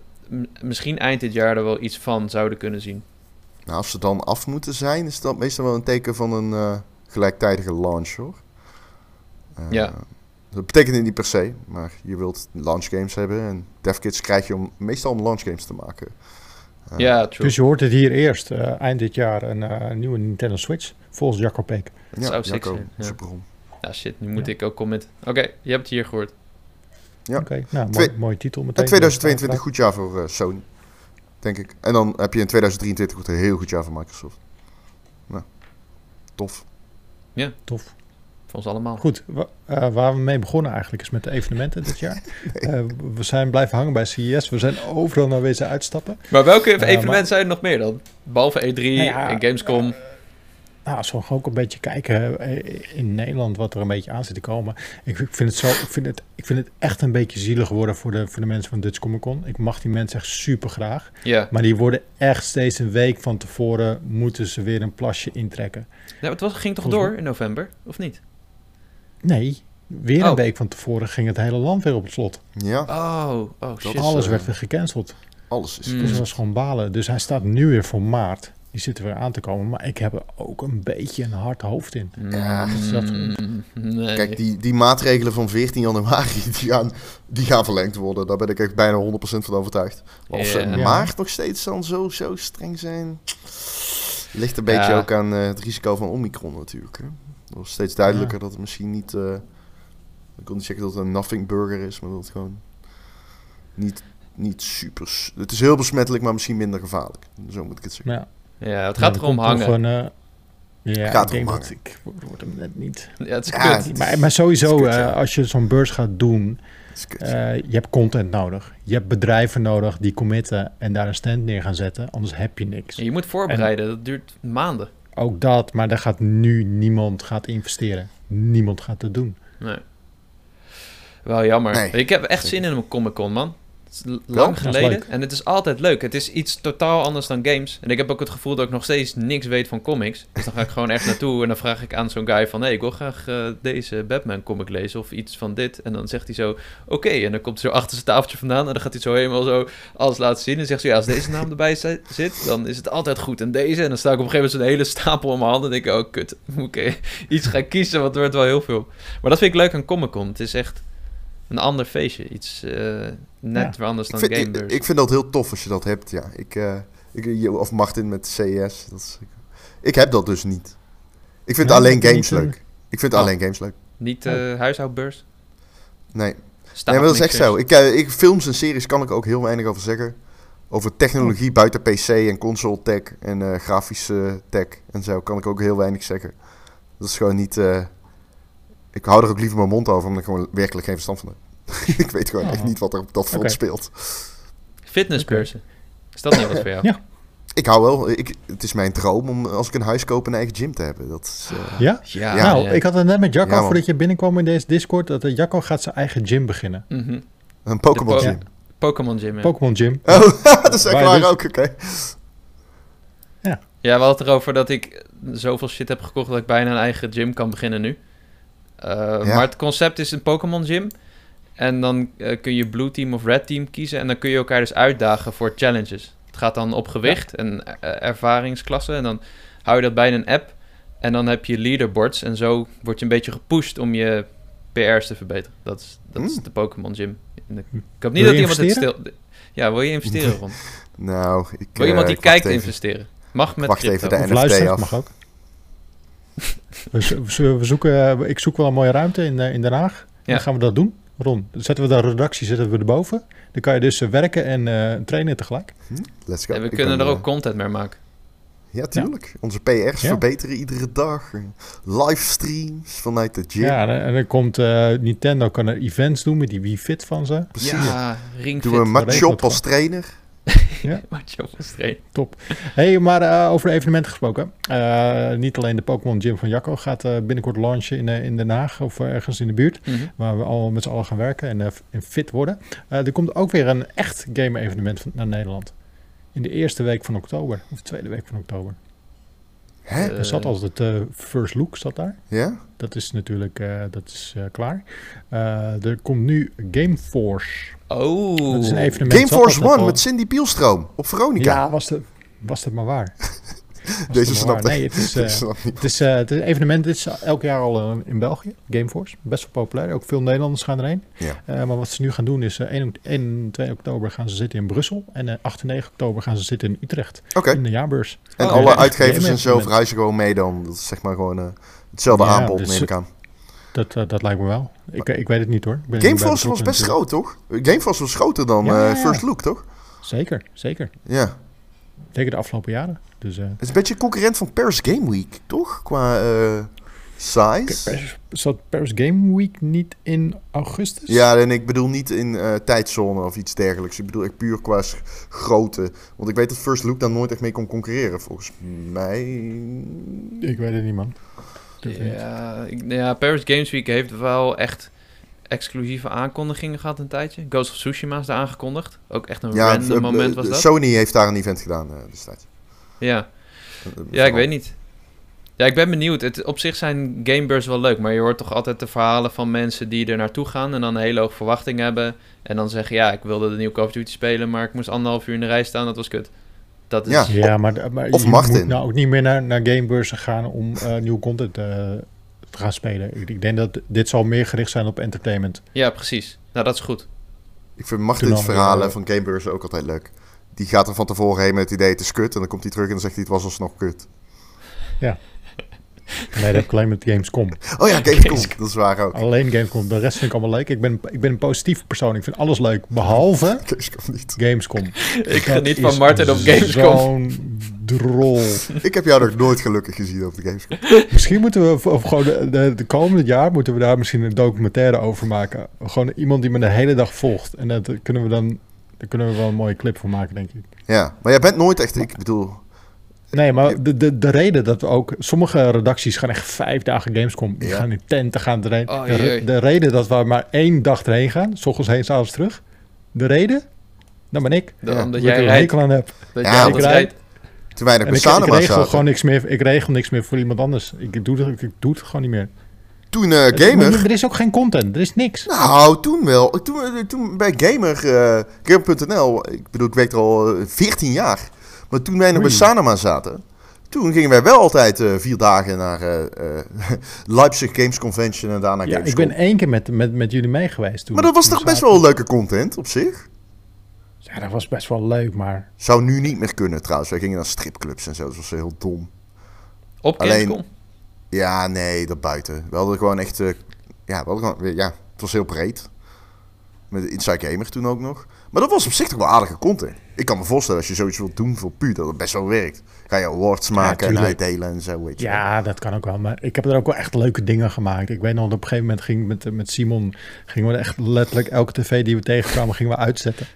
misschien eind dit jaar er wel iets van zouden kunnen zien. Nou, als ze dan af moeten zijn, is dat meestal wel een teken van een eh, gelijktijdige launch, hoor. Eh, Ja. Dat betekent het niet per se, maar je wilt launch games hebben. En devkits krijg je om, meestal om launch games te maken. Ja, true. Dus je hoort het hier eerst, eh, eind dit jaar, een eh, nieuwe Nintendo Switch. Volgens Jacco Peek. Dat zou sick Jacco, zijn. Ja. Ja, shit, nu moet Ja. ik ook commit. Oké, je hebt het hier gehoord. Ja. Oké, nou, Twee- mooi, mooie titel meteen. En 2022 goed jaar voor eh, Sony, denk ik. En dan heb je in 2023 wordt een heel goed jaar voor Microsoft. Nou, tof. Tof. Voor ons allemaal. Goed, wa- eh, waar we mee begonnen eigenlijk is met de evenementen dit jaar. Eh, we zijn blijven hangen bij CES. We zijn overal naar wezen uitstappen. Maar welke Ja, evenementen maar- zijn er nog meer dan? Behalve E3 ja, en Gamescom. Nou, als we gewoon ook een beetje kijken in Nederland wat er een beetje aan zit te komen. Ik, ik vind het zo, ik vind het, ik vind het echt een beetje zielig worden voor de, voor de mensen van Dutch Comic Con. Ik mag die mensen echt super graag. Ja. Maar die worden echt steeds een week van tevoren moeten ze weer een plasje intrekken. ja het was, ging toch Volgens door in november, of niet? Nee, weer Oh. een week van tevoren ging het hele land weer op het slot. Ja, Oh, oh shit. Alles werd weer gecanceld. alles is... Mm. Dus dat was gewoon balen. Dus hij staat nu weer voor maart. Die zit er weer aan te komen. Maar ik heb er ook een beetje een hard hoofd in. Ja, is dat- nee. Kijk, die, die maatregelen van 14 januari, die gaan, die gaan verlengd worden. Daar ben ik echt bijna 100% van overtuigd. Maar of ze in Ja. maart nog steeds dan zo, zo streng zijn... Ligt een beetje Ja. ook aan eh, het risico van Omicron natuurlijk. Hè? Het wordt steeds duidelijker dat het misschien niet... eh, ik wil niet zeggen dat het een nothing burger is, maar dat het gewoon niet, niet super... Het is heel besmettelijk, maar misschien minder gevaarlijk. Zo moet ik het zeggen. Ja, Ja, het Ja, gaat er erom hangen. Een, eh, ja, Gaat ik denk erom dat hangen. ik word hem net niet. Ja, het is Ja, kut. het- Maar, maar sowieso, Het is kut, ja. eh, als je zo'n beurs gaat doen, Het eh, je hebt content nodig. Je hebt bedrijven nodig die committen en daar een stand neer gaan zetten. Anders heb je niks. Ja, je moet voorbereiden, dat duurt maanden. Ook dat, maar daar gaat nu niemand gaat investeren. Niemand gaat het doen. Nee. Wel jammer. Nee. Ik heb echt zin in een Comic Con, man. Het is lang geleden. En het is altijd leuk. Het is iets totaal anders dan games. En ik heb ook het gevoel dat ik nog steeds niks weet van comics. Dus dan ga ik gewoon echt naartoe en dan vraag ik aan zo'n guy van... hé, ik wil graag eh, deze Batman comic lezen of iets van dit. En dan zegt hij zo, oké. En dan komt hij zo achter zijn tafeltje vandaan en dan gaat hij zo helemaal zo alles laten zien. En zegt hij, ja, als deze naam erbij zi- zit, dan is het altijd goed. En deze, en dan sta ik op een gegeven moment zo'n hele stapel in mijn handen. En denk ik, oh kut, moet ik eh, iets gaan kiezen, want het wordt wel heel veel. Maar dat vind ik leuk aan Comic Con. Het is echt een ander feestje. Iets eh, net Ja. weer anders dan vind, ik, ik vind dat heel tof als je dat hebt, ja. Ik, eh, ik, je- of Martin met CES. Dat is, ik, ik heb dat dus niet. Ik vind Nee, alleen games een- leuk. Ik vind Oh. alleen games leuk. Niet eh huishoudbeurs? Nee, Staat nee maar dat is echt zo. Ik, eh, ik, films en series kan ik ook heel weinig over zeggen. Over technologie buiten PC en console tech en eh, grafische tech en zo kan ik ook heel weinig zeggen. Dat is gewoon niet... ik hou er ook liever mijn mond over, omdat ik gewoon werkelijk geen verstand van heb. ik weet gewoon Oh. echt niet wat er op dat front speelt. Fitnessbeurzen. Is dat niet wat voor jou? Ja. Ik hou wel... Ik, het is mijn droom om als ik een huis koop een eigen gym te hebben. Dat is, eh, Ja? Ja, nou, ja. ik had het net met Jacco Ja, voordat je binnenkwam in deze Discord. Dat eh, Jacco gaat zijn eigen gym beginnen. Mhm. een Pokémon po- gym. Pokémon Gym, ja. Pokémon Gym. Oh, dat is echt Waar dus- ook, oké. Ja, we hadden het erover dat ik zoveel shit heb gekocht dat ik bijna een eigen gym kan beginnen nu. Uh, Maar het concept is een Pokémon gym. En dan uh, kun je Blue Team of Red Team kiezen. En dan kun je elkaar dus uitdagen voor challenges. Het gaat dan op gewicht ja. en uh, ervaringsklassen. En dan hou je dat bij een app. En dan heb je leaderboards. En zo word je een beetje gepusht om je PR's te verbeteren. Dat is, dat Mm. is de Pokémon gym. Ik hoop niet dat iemand het stil... Ja, wil je investeren, Ron? Nou, ik... Wil iemand die eh, kijkt even. investeren? Mag met Wacht crypto. even, de Of NFT af. mag ook. We, zo- we zoeken, ik zoek wel een mooie ruimte in, eh, in Den Haag. Ja. Dan gaan we dat doen. Ron, dan zetten we de redactie zetten we erboven. Dan kan je dus eh, werken en eh, trainen tegelijk. Let's go. En we Ik kunnen er eh, ook content mee maken. Ja, tuurlijk. Onze PR's Ja. verbeteren iedere dag. Livestreams vanuit de gym. Ja, en, en dan komt eh, Nintendo kan er events doen met die Wii Fit van ze. Precies. Ja, ring Doen we een regelen matchop het als trainer. Matchop als trainer. hey, maar eh, over evenementen gesproken. Eh, niet alleen de Pokémon Gym van Jacco gaat eh, binnenkort launchen in, in Den Haag of ergens in de buurt. Mhm. Waar we allemaal met z'n allen gaan werken en, en fit worden. Er komt ook weer een echt game-evenement van- naar Nederland. In de eerste week van oktober, of de tweede week van oktober. Hè? Eh, Er zat altijd eh First Look zat daar. Ja? Dat is natuurlijk eh, dat is, eh, klaar. Eh, er komt nu Gameforce. Oh. Dat is een evenement. Game Zat Force dat net One al? met Cindy Pielstroom op Veronica. Ja, was, de, was dat maar waar. Deze snapt waar. Nee, het is, Ik snap niet. het, is, eh, het evenement. Dit is elk jaar al eh, in België. Gameforce. Best wel populair. Ook veel Nederlanders gaan erheen. Ja. Maar wat ze nu gaan doen is eh, 1, en- 1 en 2 oktober gaan ze zitten in Brussel. En eh 8 en 9 oktober gaan ze zitten in Utrecht. In de jaarbeurs. En Oh, alle uitgevers en zo verhuizen gewoon mee dan. Dat is zeg maar gewoon hetzelfde Ja, aanbod, dus- neem ik aan. Dat, dat lijkt me wel. Ik, ik weet het niet hoor. Ik Gameforce was best groot, toch? Gameforce was groter dan ja. First Look, toch? Zeker, zeker. Ja. Zeker de afgelopen jaren. Dus, eh, Het is een beetje concurrent van Paris Game Week, toch? Qua eh, size. Pers- Zat Paris Game Week niet in augustus? Ja, en ik bedoel niet in eh, tijdzone of iets dergelijks. Ik bedoel echt puur qua grootte. Want ik weet dat First Look daar nooit echt mee kon concurreren, volgens mij. Ik weet het niet, man. Ja, ik- ja, Paris Games Week heeft wel echt exclusieve aankondigingen gehad een tijdje. Ghost of Tsushima is daar aangekondigd. Ook echt een Ja, random moment was dat. Sony heeft daar een event gedaan eh, destijds. Ja. Ja, ik weet niet. Ja, ik ben benieuwd. Het, op zich zijn gamebeurs wel leuk, maar je hoort toch altijd de verhalen van mensen die er naartoe gaan en dan een hele hoge verwachting hebben. En dan zeggen, ja, ik wilde de nieuwe Call of Duty spelen, maar ik moest anderhalf uur in de rij staan, dat was kut. Dat is... Ja. Ja, maar, maar Of je Martin. moet nou ook niet meer naar, naar gamebeurzen gaan om eh nieuwe content eh, te gaan spelen. Ik, ik denk dat dit zal meer gericht zijn op entertainment. Ja, precies. Nou, dat is goed. Ik vind Martins dan, verhalen eh, van Gamebeurzen ook altijd leuk. Die gaat er van tevoren heen met het idee het is kut. En dan komt hij terug en dan zegt hij het was alsnog kut. Nee, dat heb ik alleen met Gamescom. Oh ja, Gamescom. dat is waar ook. Alleen Gamescom. De rest vind ik allemaal leuk. Ik ben, ik ben een positieve persoon. Ik vind alles leuk, behalve Gamescom niet. Gamescom. Ik Dat geniet van Martin op Gamescom. Zo'n drol. Ik heb jou nog nooit gelukkig gezien op de Gamescom. Misschien moeten we, of gewoon de, de, de komende jaar, moeten we daar misschien een documentaire over maken. Gewoon iemand die me de hele dag volgt. En dat kunnen we dan, daar kunnen we wel een mooie clip voor maken, denk ik. Ja, maar jij bent nooit echt... Ik bedoel... Nee, maar de, de, de reden dat we ook... Sommige redacties gaan echt vijf dagen Gamescom. Die Ja. gaan in tenten, gaan erheen. Oh, de, reden dat we maar één dag erheen gaan, s ochtends heen, s'avonds terug. De reden? Dat ben ik. Dan, Ja. Omdat Dat jij er hekel aan heb. Dat Ja, jij rijd. rijdt. Nog En bij ik, ik regel gewoon niks meer. Ik regel niks meer voor iemand anders. Ik doe het, ik doe het gewoon niet meer. Toen eh, Gamer... Er is ook geen content. Er is niks. Nou, toen wel. Toen, eh, toen bij Gamer, eh Gamer.nl, ik bedoel, ik werk er al eh, 14 jaar. Maar toen wij nog bij. Sanoma zaten, toen gingen wij wel altijd eh, vier dagen naar eh, eh, Leipzig Games Convention en daarna Ja, ik ben één keer met, met, met jullie mee geweest toen. Maar dat was toch best zaten- wel leuke content op zich? Ja, dat was best wel leuk, maar... Zou nu niet meer kunnen trouwens. Wij gingen naar stripclubs en zo, dat was heel dom. Op Alleen- Gamescom. Ja, nee, dat buiten. We hadden gewoon echt... eh, ja, we hadden gewoon, ja, het was heel breed. Met de Inside Gamer toen ook nog. Maar dat was op zich toch wel aardige content. Ik kan me voorstellen als je zoiets wilt doen voor puur, dat het best wel werkt. Ga je awards maken en uitdelen en zo, weet je wel. Ja, dat kan ook wel. Maar ik heb er ook wel echt leuke dingen gemaakt. Ik weet nog, dat op een gegeven moment ging ik met, met Simon... gingen we echt letterlijk elke tv die we tegenkwamen, gingen we uitzetten.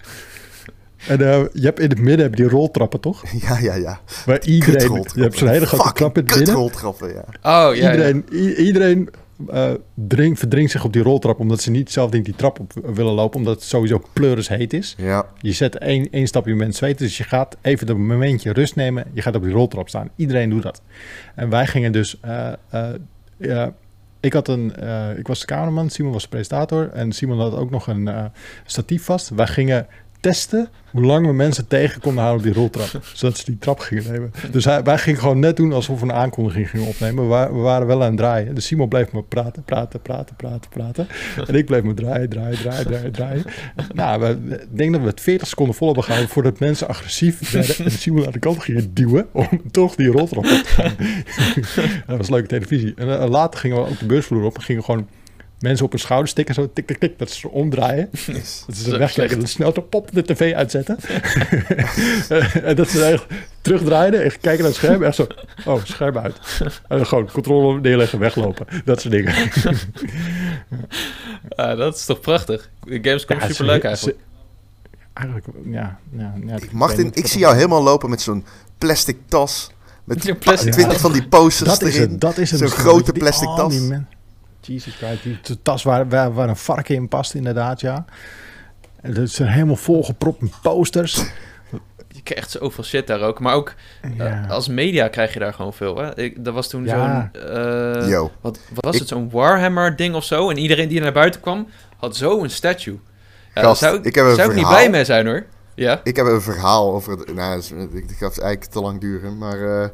En eh, je hebt in het midden heb je die roltrappen, toch? Ja, ja, ja. Waar iedereen... Je hebt zo'n hele grote trap in het midden. kutroltrappen, ja. Oh, ja, ja. iedereen i- iedereen eh, drink, verdringt zich op die roltrap... omdat ze niet zelf die trap op willen lopen... omdat het sowieso pleuris heet is. Ja, Je zet één, één stapje moment zweten, dus je gaat even een momentje rust nemen. Je gaat op die roltrap staan. Iedereen doet dat. En wij gingen dus... eh, eh, ik, had een, ik was de cameraman, Simon was de presentator... en Simon had ook nog een statief vast. Wij gingen testen hoe lang we mensen tegen konden houden op die roltrap. zodat ze die trap gingen nemen. Dus hij, wij gingen gewoon net doen alsof we een aankondiging gingen opnemen. We, wa- we waren wel aan het draaien. Dus Simon bleef maar praten, praten, praten, praten, praten. En ik bleef maar draaien, draaien, draaien, draaien, draaien. Nou, we, ik denk dat we het 40 seconden vol hebben gehouden voordat mensen agressief werden en Simon aan de kant gingen duwen om toch die roltrap op te gaan. dat was leuke televisie. En eh, later gingen we ook de beursvloer op en gingen gewoon mensen op hun schouder stikken, zo tik, tik, tik, dat ze omdraaien. Dat ze dat ze snel de pop de tv uitzetten. en dat ze echt terugdraaien, echt kijken naar het scherm, echt zo, oh, scherm uit. En dan gewoon controle neerleggen, weglopen. Dat soort dingen. Ah, dat is toch prachtig. De Gamescom Ja, is het superleuk ze- eigenlijk. Eigenlijk, ja. ja, ja ik wat zie jou helemaal lopen met zo'n plastic tas. Met Zo'n plastic 20 tas. van die posters Dat is erin. het, dat is het. Zo'n grote die- plastic oh, tas. Jesus Christ, die tas waar, waar, waar een varken in past, inderdaad, ja. En dat is helemaal volgepropt met posters. je krijgt zoveel shit daar ook. Maar ook eh, als media krijg je daar gewoon veel. Hè? Ik, dat was toen Ja. zo'n... eh, Yo. wat, wat was Ik- het? Zo'n Warhammer-ding of zo. En iedereen die naar buiten kwam, had zo een statue. Ja, Gast, zou ik, ik heb een zou ik niet blij mee zijn, hoor. Ja? Ik heb een verhaal over het... Nou, ik ga het eigenlijk te lang duren, maar... eh,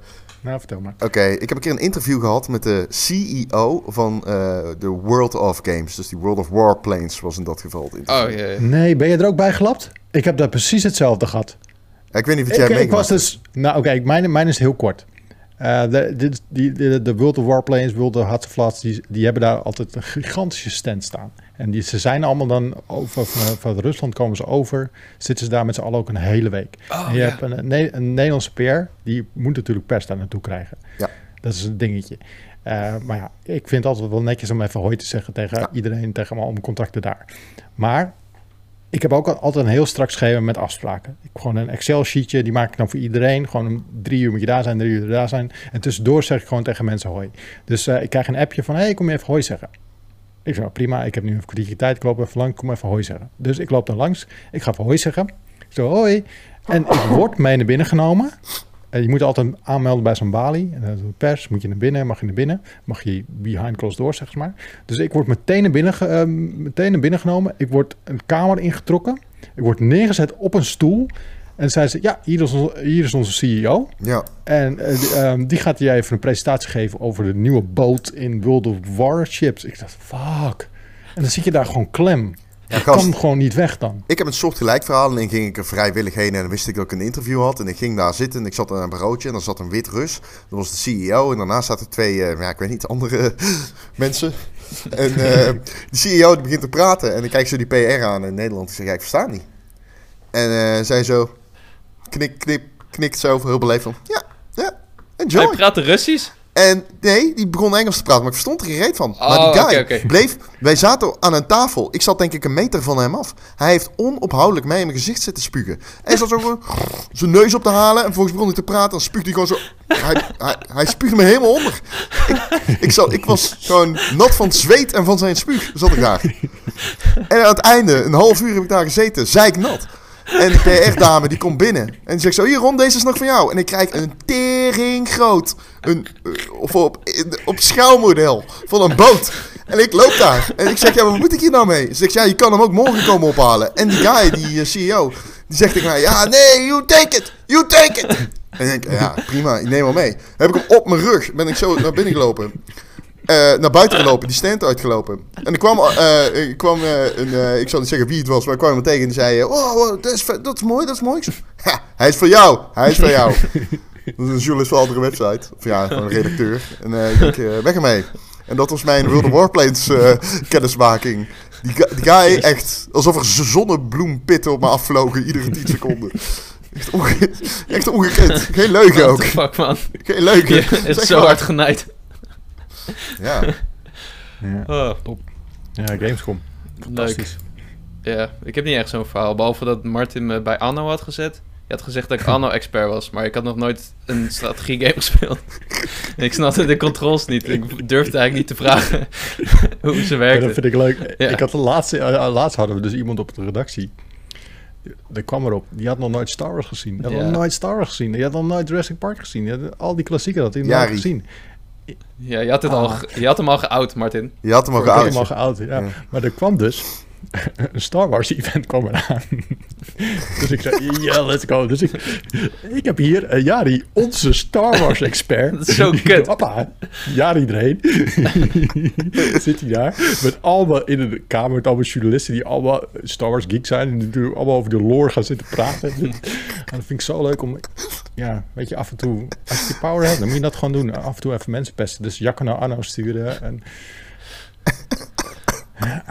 Nou, vertel maar. Oké, ik heb een keer een interview gehad met de CEO van eh, de World of Games. Dus die World of Warplanes was in dat geval het interview. Oh, ja. ja. Nee, ben je er ook bij gelapt? Ik heb daar precies hetzelfde gehad. Ik weet niet wat jij ik meegemaakt was dus... Nou, oké, mijn, mijn is heel kort. Eh, de, dit- die, de, de World of Warplanes, World of Hatseflats, die, die hebben daar altijd een gigantische stand staan. En die, ze zijn allemaal dan over, van, van Rusland komen ze over, zitten ze daar met z'n allen ook een hele week. Oh, en je ja. hebt een, een, Ne- een Nederlandse PR, die moet natuurlijk pers daar naartoe krijgen. Ja. Dat is een dingetje. Eh, maar ja, ik vind het altijd wel netjes om even hoi te zeggen tegen Ja. iedereen, tegen allemaal om contacten daar. Maar ik heb ook al- altijd een heel strak schema met afspraken. Ik, gewoon een Excel-sheetje, die maak ik dan voor iedereen. Gewoon om drie uur moet je daar zijn, drie uur daar zijn. En tussendoor zeg ik gewoon tegen mensen hoi. Dus eh, ik krijg een appje van, hey, kom je even hoi zeggen. Ik zeg, nou, prima, ik heb nu een kwartiertje tijd, ik loop even lang, kom even hoi zeggen. Dus ik loop dan langs, ik ga even hoi zeggen. Ik zo, hoi. En ik word mee naar binnen genomen. En je moet altijd aanmelden bij zo'n balie. En pers, moet je naar binnen, mag je naar binnen. Mag je behind closed doors, zeg maar. Dus ik word meteen naar binnen, eh, meteen naar binnen genomen. Ik word een kamer ingetrokken. Ik word neergezet op een stoel. En zei ze, ja, hier is, onze, hier is onze CEO. Ja, En eh, die, ehm, die gaat je even een presentatie geven over de nieuwe boot in World of Warships. Ik dacht, fuck. En dan zit je daar gewoon klem. Ja, gast. kan gewoon niet weg dan. ik heb een soort gelijk verhaal en dan ging ik er vrijwillig heen en dan wist ik dat ik een interview had. En ik ging daar zitten en ik zat aan een bureautje en dan zat een wit Rus. Dat was de CEO en daarnaast zaten twee, eh, ja, ik weet niet, andere mensen. En eh, de CEO die begint te praten en dan kijk ze die PR aan in Nederland. Ik zeg, ja, ik versta niet. En eh, zij zo, knik, knip, knikt zo heel beleefd van, ja, ja, enjoy. Hij praatte Russisch? En nee, die begon Engels te praten, maar ik verstond er geen reet van. maar Oh, die guy bleef... Wij zaten aan een tafel. Ik zat denk ik een meter van hem af. Hij heeft onophoudelijk mij in mijn gezicht zitten spugen. En hij zat zo zijn neus op te halen. En volgens begon hij te praten. Dan spuugde hij gewoon zo... Hij, hij, hij spuugde me helemaal onder. Ik, ik, zat, ik was gewoon nat van het zweet en van zijn spuug. Zat ik daar. En aan het einde, een half uur heb ik daar gezeten. Zeiknat. En de PR-dame die komt binnen. En die zegt zo, hier Ron, deze is nog van jou. En ik krijg een tering groot. Een, eh, of op, op schouwmodel van een boot. En ik loop daar. En ik zeg, ja, wat moet ik hier nou mee? Ze zegt, ja, je kan hem ook morgen komen ophalen. En die guy, die eh, CEO, die zegt tegen mij, ja, nee, you take it. You take it. En ik denk, ja, prima, ik neem hem mee. heb ik hem op mijn rug, ben ik zo naar binnen gelopen. Eh, naar buiten gelopen, die stand uitgelopen. En ik kwam, eh, ik kwam eh, een, eh, ik zal niet zeggen wie het was, maar ik kwam hem tegen en zei, eh, oh, wow, dat, is, vet, dat is mooi, dat is mooi. Hij is voor jou, hij is voor jou. Dat is een journalist van een andere website, of ja, een redacteur. En eh, ik denk, eh, weg ermee. En dat was mijn World of Warplanes eh, kennismaking. Die, die guy echt, alsof er zonnebloempitten op me afvlogen iedere 10 seconden. Echt, onge echt ongekend. Geen leugen ook. fuck, man. Geen leugen. Je is zo hard genaaid. Ja. Ja, Oh, ja Gamescom. Fantastisch. ja, ik heb niet echt zo'n verhaal. Behalve dat Martin me bij Anno had gezet. Je had gezegd dat ik Anno-expert was, maar ik had nog nooit een strategiegame gespeeld. En ik snapte de controls niet. Ik durfde eigenlijk niet te vragen hoe ze Ja, dat vind ik leuk. Ja. Ik had de laatste, eh, laatst hadden we dus iemand op de redactie. Die kwam erop. Die had nog nooit Star Wars gezien. Die had Ja. nog nooit Star Wars gezien. Die had nog nooit Jurassic Park gezien. Die had al die klassieken had hij nog nooit gezien. Ja, je had, het al, Ah. ge- je had hem al geout, Martin. Je had hem al Ik had hem geout. al geout, ja. Ja. Maar er kwam dus een Star Wars event kwam eraan. dus ik zei, ja, let's go. Dus ik, ik heb hier uh, Jari, onze Star Wars expert. Dat is zo kut. Papa, Jari erheen. Zit hij daar met allemaal in een kamer met allemaal journalisten die allemaal Star Wars geek zijn. En die natuurlijk allemaal over de lore gaan zitten praten. En dat vind ik zo leuk om... Ja, weet je, af en toe... Als je die power hebt, dan moet je dat gewoon doen. Af en toe even mensen pesten. Dus Jacco naar Arno sturen. En Ja,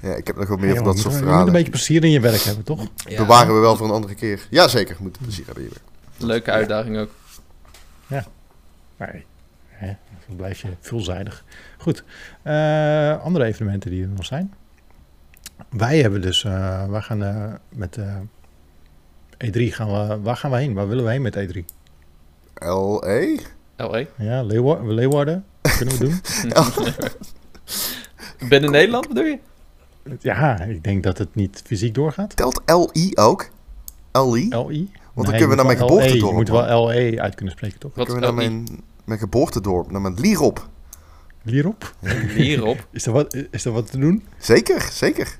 ik heb nog wel meer Ja, van dat je soort moet- Je moet een verhalen. beetje plezier in je werk hebben, toch? Bewaren we wel voor een andere keer. Jazeker, we moeten plezier hebben hier. Leuke uitdaging ook. Nee. Hè, dan blijf je veelzijdig. Goed. Eh, andere evenementen die er nog zijn. Wij hebben dus... eh wij gaan eh, met eh, E3 gaan we... Waar gaan we heen? Waar willen we heen met E3? L.A.? LA. Ja, Leeuwar- Leeuwarden. Kunnen we doen? Binnen Nederland bedoel je? Ja, ik denk dat het niet fysiek doorgaat. Telt L.I. ook? L.I.? LI. Want Nee, dan kunnen we naar mijn geboortedorp. Je moet wel LE uit kunnen spreken, toch? Dan kunnen we naar mijn, mijn geboortedorp, naar mijn Lierop. Hierop? Hierop. Is er wat, is er wat te doen? Zeker, zeker.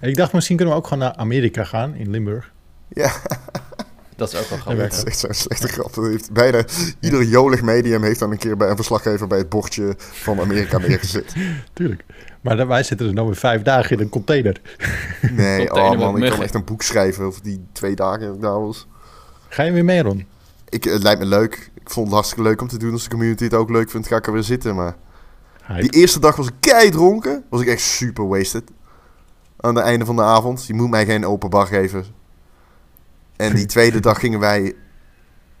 En ik dacht, misschien kunnen we ook gewoon naar Amerika gaan, in Limburg. Ja, Dat is ook wel Ja, grappig. dat is echt zo'n slechte grap. Dat heeft bijna ieder jolig medium heeft dan een keer bij een verslaggever bij het bordje van Amerika neergezet. Tuurlijk. Maar wij zitten dus nou weer vijf dagen in een container. Nee, Container oh man, ik kan echt een boek schrijven over die twee dagen dat ik daar was. Ga je weer mee, Ron? Ik, het lijkt me leuk. Ik vond het hartstikke leuk om te doen. Als de community het ook leuk vindt, ga ik er weer zitten. Maar Hype. die eerste dag was ik kei dronken. Was ik echt super wasted. Aan het einde van de avond. Je moet mij geen open bar geven. En die tweede dag gingen wij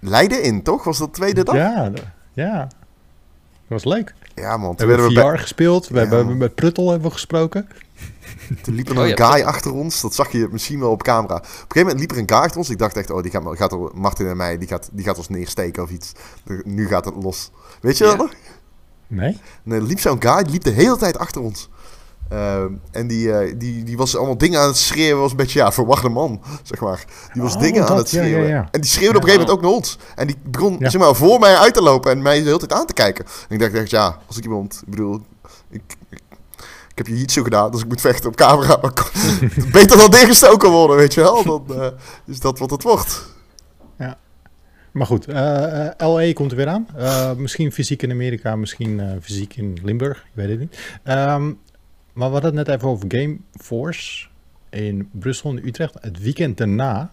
Leiden in, toch? Was dat de tweede dag? Ja, ja. Dat was leuk. Ja, man. We hebben we VR gespeeld. We Ja. hebben met Pruttel hebben we gesproken. toen liep er Oh, een guy achter ons. Dat zag je misschien wel op camera. Op een gegeven moment liep er een guy achter ons. Ik dacht echt, oh, die gaat, gaat er, Martin en mij, die gaat, die gaat ons neersteken of iets. Nu gaat het los. Weet je Ja. dat nog? Nee? En er liep zo'n guy, die liep de hele tijd achter ons. Ehm, en die, eh, die, die was allemaal dingen aan het schreeuwen. Was een beetje, ja, verwachte man, zeg maar. Die was Oh, dingen aan het ja, ja, schreeuwen. ja. En die schreeuwde op een gegeven moment ook naar ons. En die begon, Ja. zeg maar, voor mij uit te lopen en mij de hele tijd aan te kijken. En ik dacht echt, ja, als ik iemand, ik bedoel, ik, ik, ik heb je iets zo gedaan, dus ik moet vechten op camera. Beter dan neergestoken worden, weet je wel. Dan eh, is dat wat het wordt. Maar goed, eh, LA komt er weer aan. Misschien fysiek in Amerika, misschien fysiek in Limburg. Ik weet het niet. Ehm, maar we hadden het net even over Game Force in Brussel en Utrecht. Het weekend daarna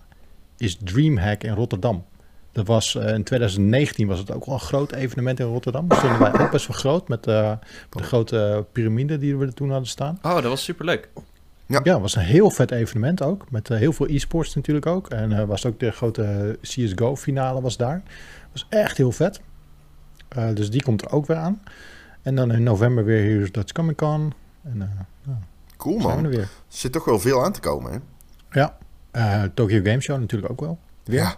is Dreamhack in Rotterdam. Dat was, eh, in 2019 was het ook wel een groot evenement in Rotterdam. Daar stonden wij ook best wel groot met eh, de grote piramide die we er toen hadden staan. Oh, dat was superleuk. Ja. Ja, het was een heel vet evenement ook. Met eh, heel veel e-sports natuurlijk ook. En eh, was ook de grote CSGO finale was daar. was echt heel vet. Eh, dus die komt er ook weer aan. En dan in november weer hier is Dutch Comic Con. En eh nou, Cool, zijn we man. er weer. Zit toch wel veel aan te komen, hè? Ja, eh, Tokyo Game Show natuurlijk ook wel. Weer. Ja.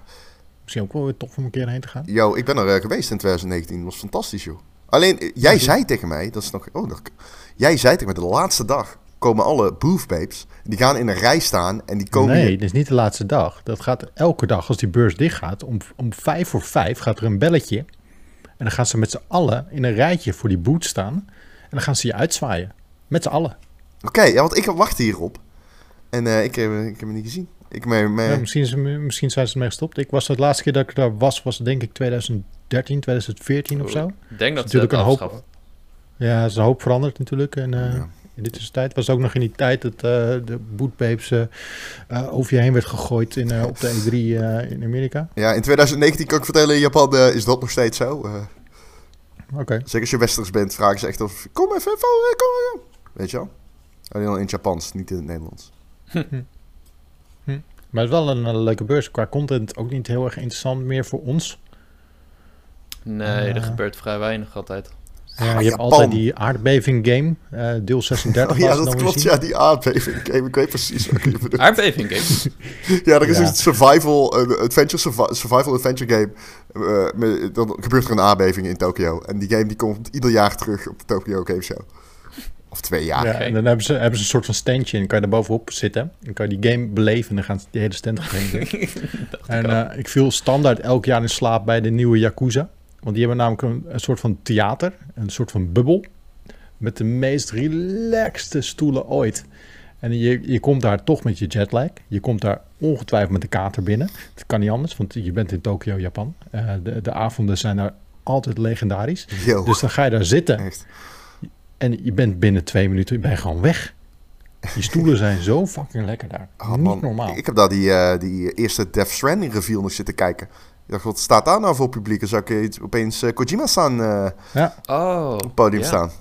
Misschien ook wel weer tof om een keer heen te gaan. Yo, ik ben er eh, geweest in 2019. Dat was fantastisch, joh. Alleen, jij Ja, zei tegen mij, dat is nog... Oh, nog, jij zei tegen mij, de laatste dag komen alle booth babes. Die gaan in een rij staan en die komen... nee, dit is niet de laatste dag. Dat gaat elke dag als die beurs dicht gaat. Om, om vijf voor vijf gaat er een belletje. En dan gaan ze met z'n allen in een rijtje voor die boot staan. En dan gaan ze je uitzwaaien. Met z'n allen. Oké, ja, want ik wacht hierop. En eh, ik, heb, ik heb hem niet gezien. Ik, me, me- Ja, misschien, is hem- misschien zijn ze ermee gestopt. Ik was de laatste keer dat ik daar was, was denk ik 2013, 2014 of zo. Ik denk dat natuurlijk ze een het hoop-. Ja, er is een hoop veranderd natuurlijk. En, eh, Ja. In de tussentijd was ook nog in die tijd dat eh, de bootbabes eh, eh, over je heen werd gegooid in, eh, op de E3 eh, in Amerika. ja, in 2019 kan ik vertellen, in Japan eh, is dat nog steeds zo. Eh, Oké. zeker als je westers bent, vragen ze echt of... Kom even, eh, kom even. Weet je wel? Alleen al in het Japans, niet in het Nederlands. Maar het is wel een, eh, leuke beurs. Qua content ook niet heel erg interessant meer voor ons. Nee, Eh. er gebeurt vrij weinig altijd. Ja, Ah, je hebt altijd die aardbeving game, eh, deel 36. Oh, ja, dat klopt. Ja, die aardbeving. Ik, ik weet precies wat je bedoelt. Aardbeving game. Ja, er is Ja. een survival, adventure, survi- survival adventure game. eh, met, dan gebeurt er een aardbeving in Tokio. En die game die komt ieder jaar terug op de Tokyo Game Show. Of twee jaar. Ja, en dan hebben ze, hebben ze een soort van standje en kan je daar bovenop zitten. Dan kan je die game beleven en dan gaan ze die hele stand heen. en eh, ik viel standaard elk jaar in slaap bij de nieuwe Yakuza. Want die hebben namelijk een, een soort van theater, een soort van bubbel. Met de meest relaxte stoelen ooit. En je, je komt daar toch met je jetlag. Je komt daar ongetwijfeld met de kater binnen. Dat kan niet anders, want je bent in Tokio, Japan. Eh, de, de avonden zijn daar altijd legendarisch. Yo, Dus dan ga je daar zitten. echt. En je bent binnen twee minuten ben je gewoon weg. Die stoelen zijn zo fucking lekker daar. Oh, Niet man. normaal. Ik heb daar die, eh, die eerste Death Stranding reveal nog zitten kijken. Ik dacht, wat staat daar nou voor publiek? Dan zou ik iets- opeens eh, Kojima staan eh, Ja, Oh. op het podium staan.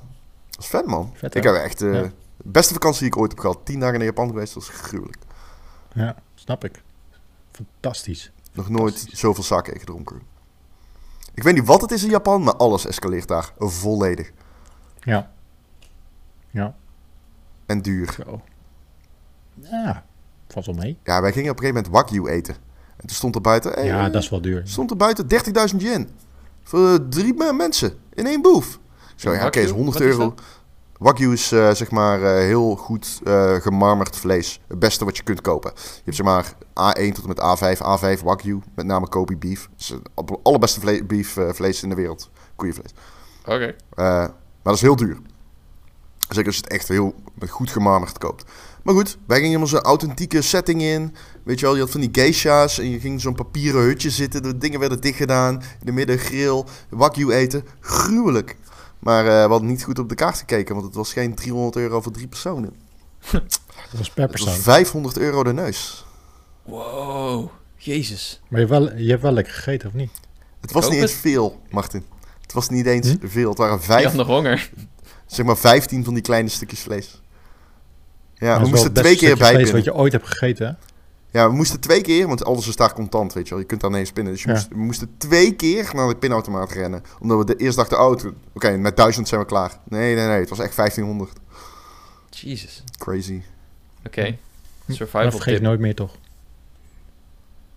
Dat is vet, man. Vet, ik heb echt eh, Ja. de beste vakantie die ik ooit heb gehad. Tien dagen naar Japan geweest, dat is gruwelijk. ja, snap ik. Fantastisch. Nog nooit zoveel sake gedronken. Ik weet niet wat het is in Japan, maar alles escaleert daar volledig. Ja. Ja, En duur. zo. Ja, valt wel mee. Ja, wij gingen op een gegeven moment wagyu eten. En toen stond er buiten... hey, Ja, eh, dat is wel duur. stond er buiten 30.000 yen. Voor eh, drie me- mensen in één boef. Zo, ja, oké, is 100 Wat is euro. Wagyu is eh, zeg maar eh, heel goed eh gemarmerd vlees. Het beste wat je kunt kopen. Je hebt zeg maar A1 tot en met A5. A5 Wagyu, met name Kobe beef. Dat is het allerbeste vle beef eh, vlees in de wereld. Koeienvlees. Oké. Eh, maar dat is heel duur. Zeker als je het echt heel goed gemarmerd koopt. Maar goed, wij gingen in onze authentieke setting in. Weet je wel, je had van die geisha's en je ging in zo'n papieren hutje zitten. De dingen werden dicht gedaan. In de midden grill, wagyu eten. Gruwelijk. Maar eh, we hadden niet goed op de kaart gekeken, want het was geen 300 euro voor drie personen. Dat was per Het was persoon. 500 euro de neus. Wow. Jezus. Maar je hebt, wel, je hebt wel lekker gegeten, of niet? Het was niet eens het. veel, Martin. Het was niet eens Hm? veel. Het waren vijf, had nog honger. Zeg maar 15 van die kleine stukjes vlees. Ja, we moesten twee keer stukje vlees wat je ooit hebt gegeten, hè? Ja, we moesten twee keer, want alles is daar contant, weet je wel. Je kunt daar ineens pinnen. Dus je Ja. moest, we moesten twee keer naar de pinautomaat rennen. Omdat we de, eerst dachten, oh, het- oké, met duizend zijn we klaar. Nee, nee, nee, het was echt 1500. Jezus. Crazy. Oké. Maar dat Survival vergeet tip. nooit meer, toch?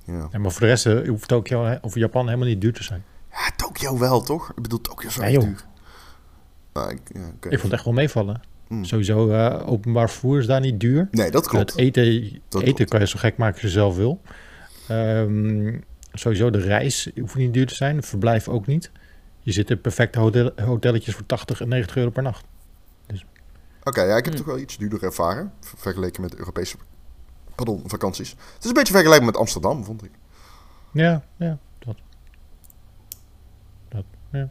Ja. Ja, maar voor de rest eh, hoeft Tokio hè, of Japan helemaal niet duur te zijn. ja, Tokio wel, toch? Ik bedoel, Tokio is wel Nee, duur. Ik, ja, oké. Ik vond het echt wel meevallen. Hmm. Sowieso, eh, openbaar vervoer is daar niet duur. Nee, dat klopt. Het eten, Dat eten klopt. kan je zo gek maken als je zelf wil. Ehm, sowieso de reis hoeft niet duur te zijn. Het verblijf ook niet. Je zit in perfecte hotel, hotelletjes voor 80 en 90 euro per nacht. Oké, ja, ik heb Hmm. toch wel iets duurder ervaren. ver- Vergeleken met Europese pardon, vakanties. Het is een beetje vergelijkbaar met Amsterdam, vond ik. Ja, ja, dat. Dat, ja.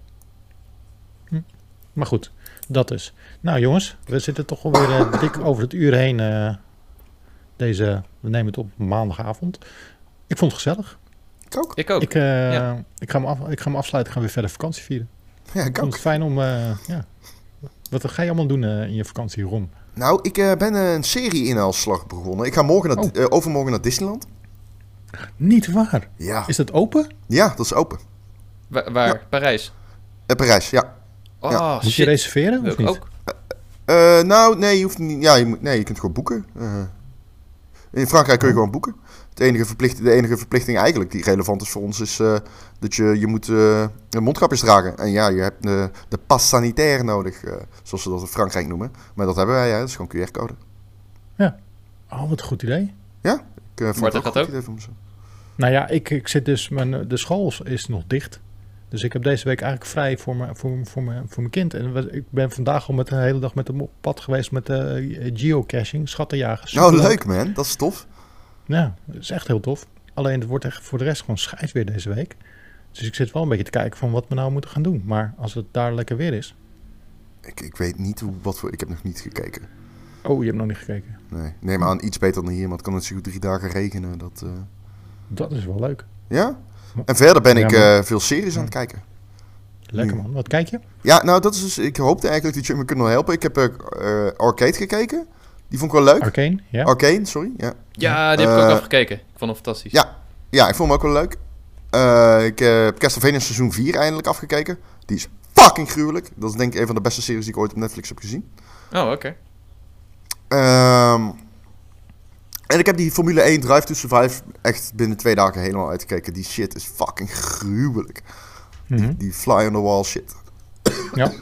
Hm. Maar goed, dat is. Nou jongens, we zitten toch alweer eh, dik over het uur heen. eh, deze, we nemen het op maandagavond. Ik vond het gezellig. Ik ook. Ik ook. Ik, eh, ja. ik, ga me af, ik ga me afsluiten. Ik ga weer verder vakantie vieren. Ja, ik Ik vond het fijn om... eh, ja. Wat ga je allemaal doen eh, in je vakantie, Ron? Nou, ik eh, ben een serie-inhaalslag begonnen. Ik ga morgen naar, Oh. overmorgen naar Disneyland. Niet waar. Ja. Is dat open? ja, dat is open. Wa- waar? Parijs. Eh, Parijs, ja. Oh, Ja. Moet je reserveren of ik niet? ook. Eh, nou, nee, je hoeft niet. Ja, je, moet, nee, je kunt gewoon boeken. Eh, in Frankrijk kun je Oh. gewoon boeken. Het enige verplicht, de enige verplichting eigenlijk die relevant is voor ons is eh, dat je, je moet eh, een mondkapjes dragen. En ja, je hebt de, de pas sanitaire nodig, eh, zoals ze dat in Frankrijk noemen. Maar dat hebben wij, ja, dat is gewoon QR-code. Oh, wat een goed idee. Ik uh, vond het ook idee van mezelf. Nou ja, ik, ik zit dus, mijn, de school is nog dicht. Dus ik heb deze week eigenlijk vrij voor mijn, voor, voor mijn, voor mijn kind. En ik ben vandaag al met de hele dag met hem op pad geweest met de geocaching, schattenjagers. Nou, leuk man, dat is tof. Ja, dat is echt heel tof. Alleen het wordt echt voor de rest gewoon schijt weer deze week. Dus ik zit wel een beetje te kijken van wat we nou moeten gaan doen. Maar als het daar lekker weer is. Ik, ik weet niet hoe, wat voor. Ik heb nog niet gekeken. Oh, je hebt nog niet gekeken. Nee, neem aan iets beter dan hier, maar het kan natuurlijk drie dagen regenen. Dat, eh, Dat is wel leuk. Ja? En verder ben Ja, ik eh, veel series aan het kijken. Lekker man. Wat kijk je? Ja, nou, dat is dus. Ik hoopte eigenlijk dat je me kunt nog helpen. Ik heb eh, eh, Arcade gekeken. Die vond ik wel leuk. Arcane? Ja. Arcane, sorry. Ja. Ja, die heb ik ook Eh, nog gekeken. Ik vond hem fantastisch. Ja. ja, ik vond hem ook wel leuk. Eh, ik heb Castlevania seizoen 4 eindelijk afgekeken. Die is fucking gruwelijk. Dat is denk ik een van de beste series die ik ooit op Netflix heb gezien. Oh, oké. Ehm, en ik heb die Formule 1 Drive to Survive echt binnen twee dagen helemaal uitgekeken. Die shit is fucking gruwelijk. Mhm. Die fly on the wall shit. Ja.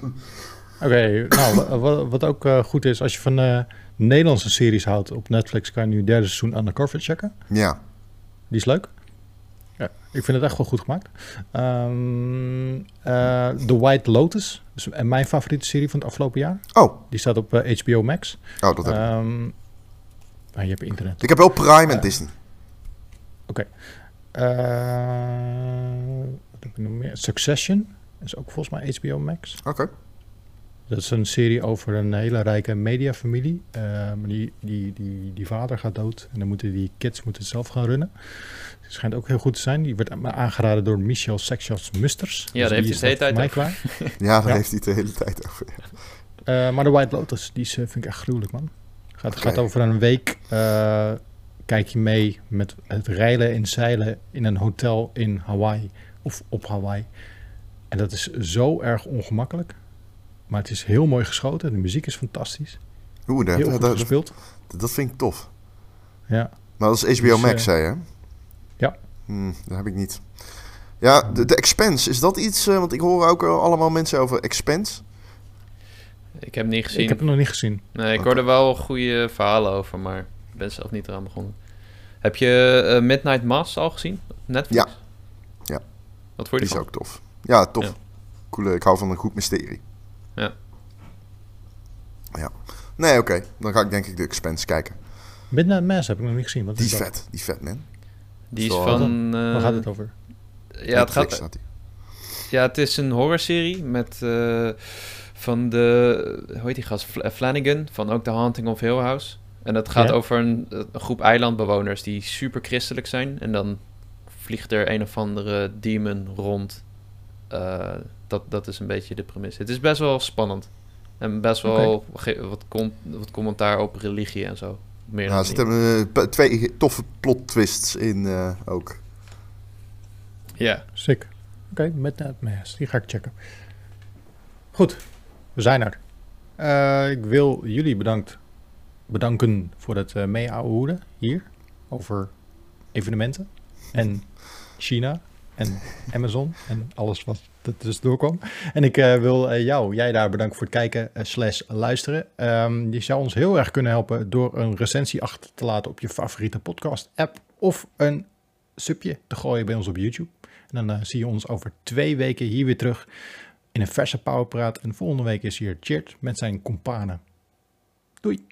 Oké, nou, wa- wa- wat ook eh, goed is, als je van eh, Nederlandse series houdt op Netflix, kan je nu het derde seizoen Undercover checken. Ja. Die is leuk. Ja, ik vind het echt wel goed gemaakt. Ehm, eh, The White Lotus, is mijn favoriete serie van het afgelopen jaar. Oh, Die staat op HBO Max. oh dat heb ik. Ehm maar je hebt internet. Ik heb wel Prime en eh, Disney. Eh, wat heb ik nog meer? Succession is ook volgens mij HBO Max. Oké. Dat is een serie over een hele rijke mediafamilie. Eh, maar die, die, die, die vader gaat dood en dan moeten die kids moeten zelf gaan runnen. Het schijnt ook heel goed te zijn. Die werd me aangeraden door Michel Sexjas Musters. Ja, daar heeft hij de hele tijd klaar. Ja, daar Ja. heeft hij de hele tijd over. Eh, maar de White Lotus, die is, eh, vind ik echt gruwelijk, man. Oké. gaat over een week. eh, kijk je mee met het rijden en zeilen in een hotel in Hawaii. Of op Hawaii. En dat is zo erg ongemakkelijk. Maar het is heel mooi geschoten. De muziek is fantastisch. Oeh, dat, Heel goed dat, gespeeld. dat vind ik tof. Ja. Maar dat is HBO Dus, Max, eh, zei je? hè? ja. Hmm, dat heb ik niet. Ja, de, de Expense, is dat iets? eh, want ik hoor ook al allemaal mensen over Expense. Ik heb hem niet gezien. Ik heb hem nog niet gezien. Nee, ik hoorde wel goede verhalen over, maar ik ben zelf niet eraan begonnen. Heb je eh, Midnight Mass al gezien? Netflix? Ja. Ja. Wat vond Die je is ervan? ook tof. Ja, tof. Ja. Cool, ik hou van een goed mysterie. Ja. Ja. Nee, oké. Dan ga ik denk ik de Expense kijken. Midnight Mass heb ik nog niet gezien. Wat Die is is dat? vet. Die is vet, man. Die is Zo, van... Waar eh, gaat het over? Ja, het, gaat, staat die. ja, het is een horrorserie met... eh, van de... Hoe heet die gast? Fl- Flanagan, van ook The Haunting of Hill House. En dat gaat Ja. over een, een groep eilandbewoners die super christelijk zijn. En dan vliegt er een of andere demon rond. Eh, dat, dat is een beetje de premisse. Het is best wel spannend. En best wel wat, com- wat commentaar op religie en zo. Meer Ja, dan er zitten eh, twee toffe plot twists in eh, ook. Ja, Sick. Oké, Midnight Mass. Die ga ik checken. Goed, we zijn er. Eh, ik wil jullie bedankt, bedanken voor het uh, hier over evenementen en China en Amazon en alles wat er tussendoor kwam. En ik eh, wil jou, jij daar bedanken voor het kijken eh, slash luisteren. Ehm, je zou ons heel erg kunnen helpen door een recensie achter te laten op je favoriete podcast app of een subje te gooien bij ons op YouTube. En dan zie je ons over twee weken hier weer terug in een verse Powerpraat. En volgende week is hier Chert met zijn companen. Doei!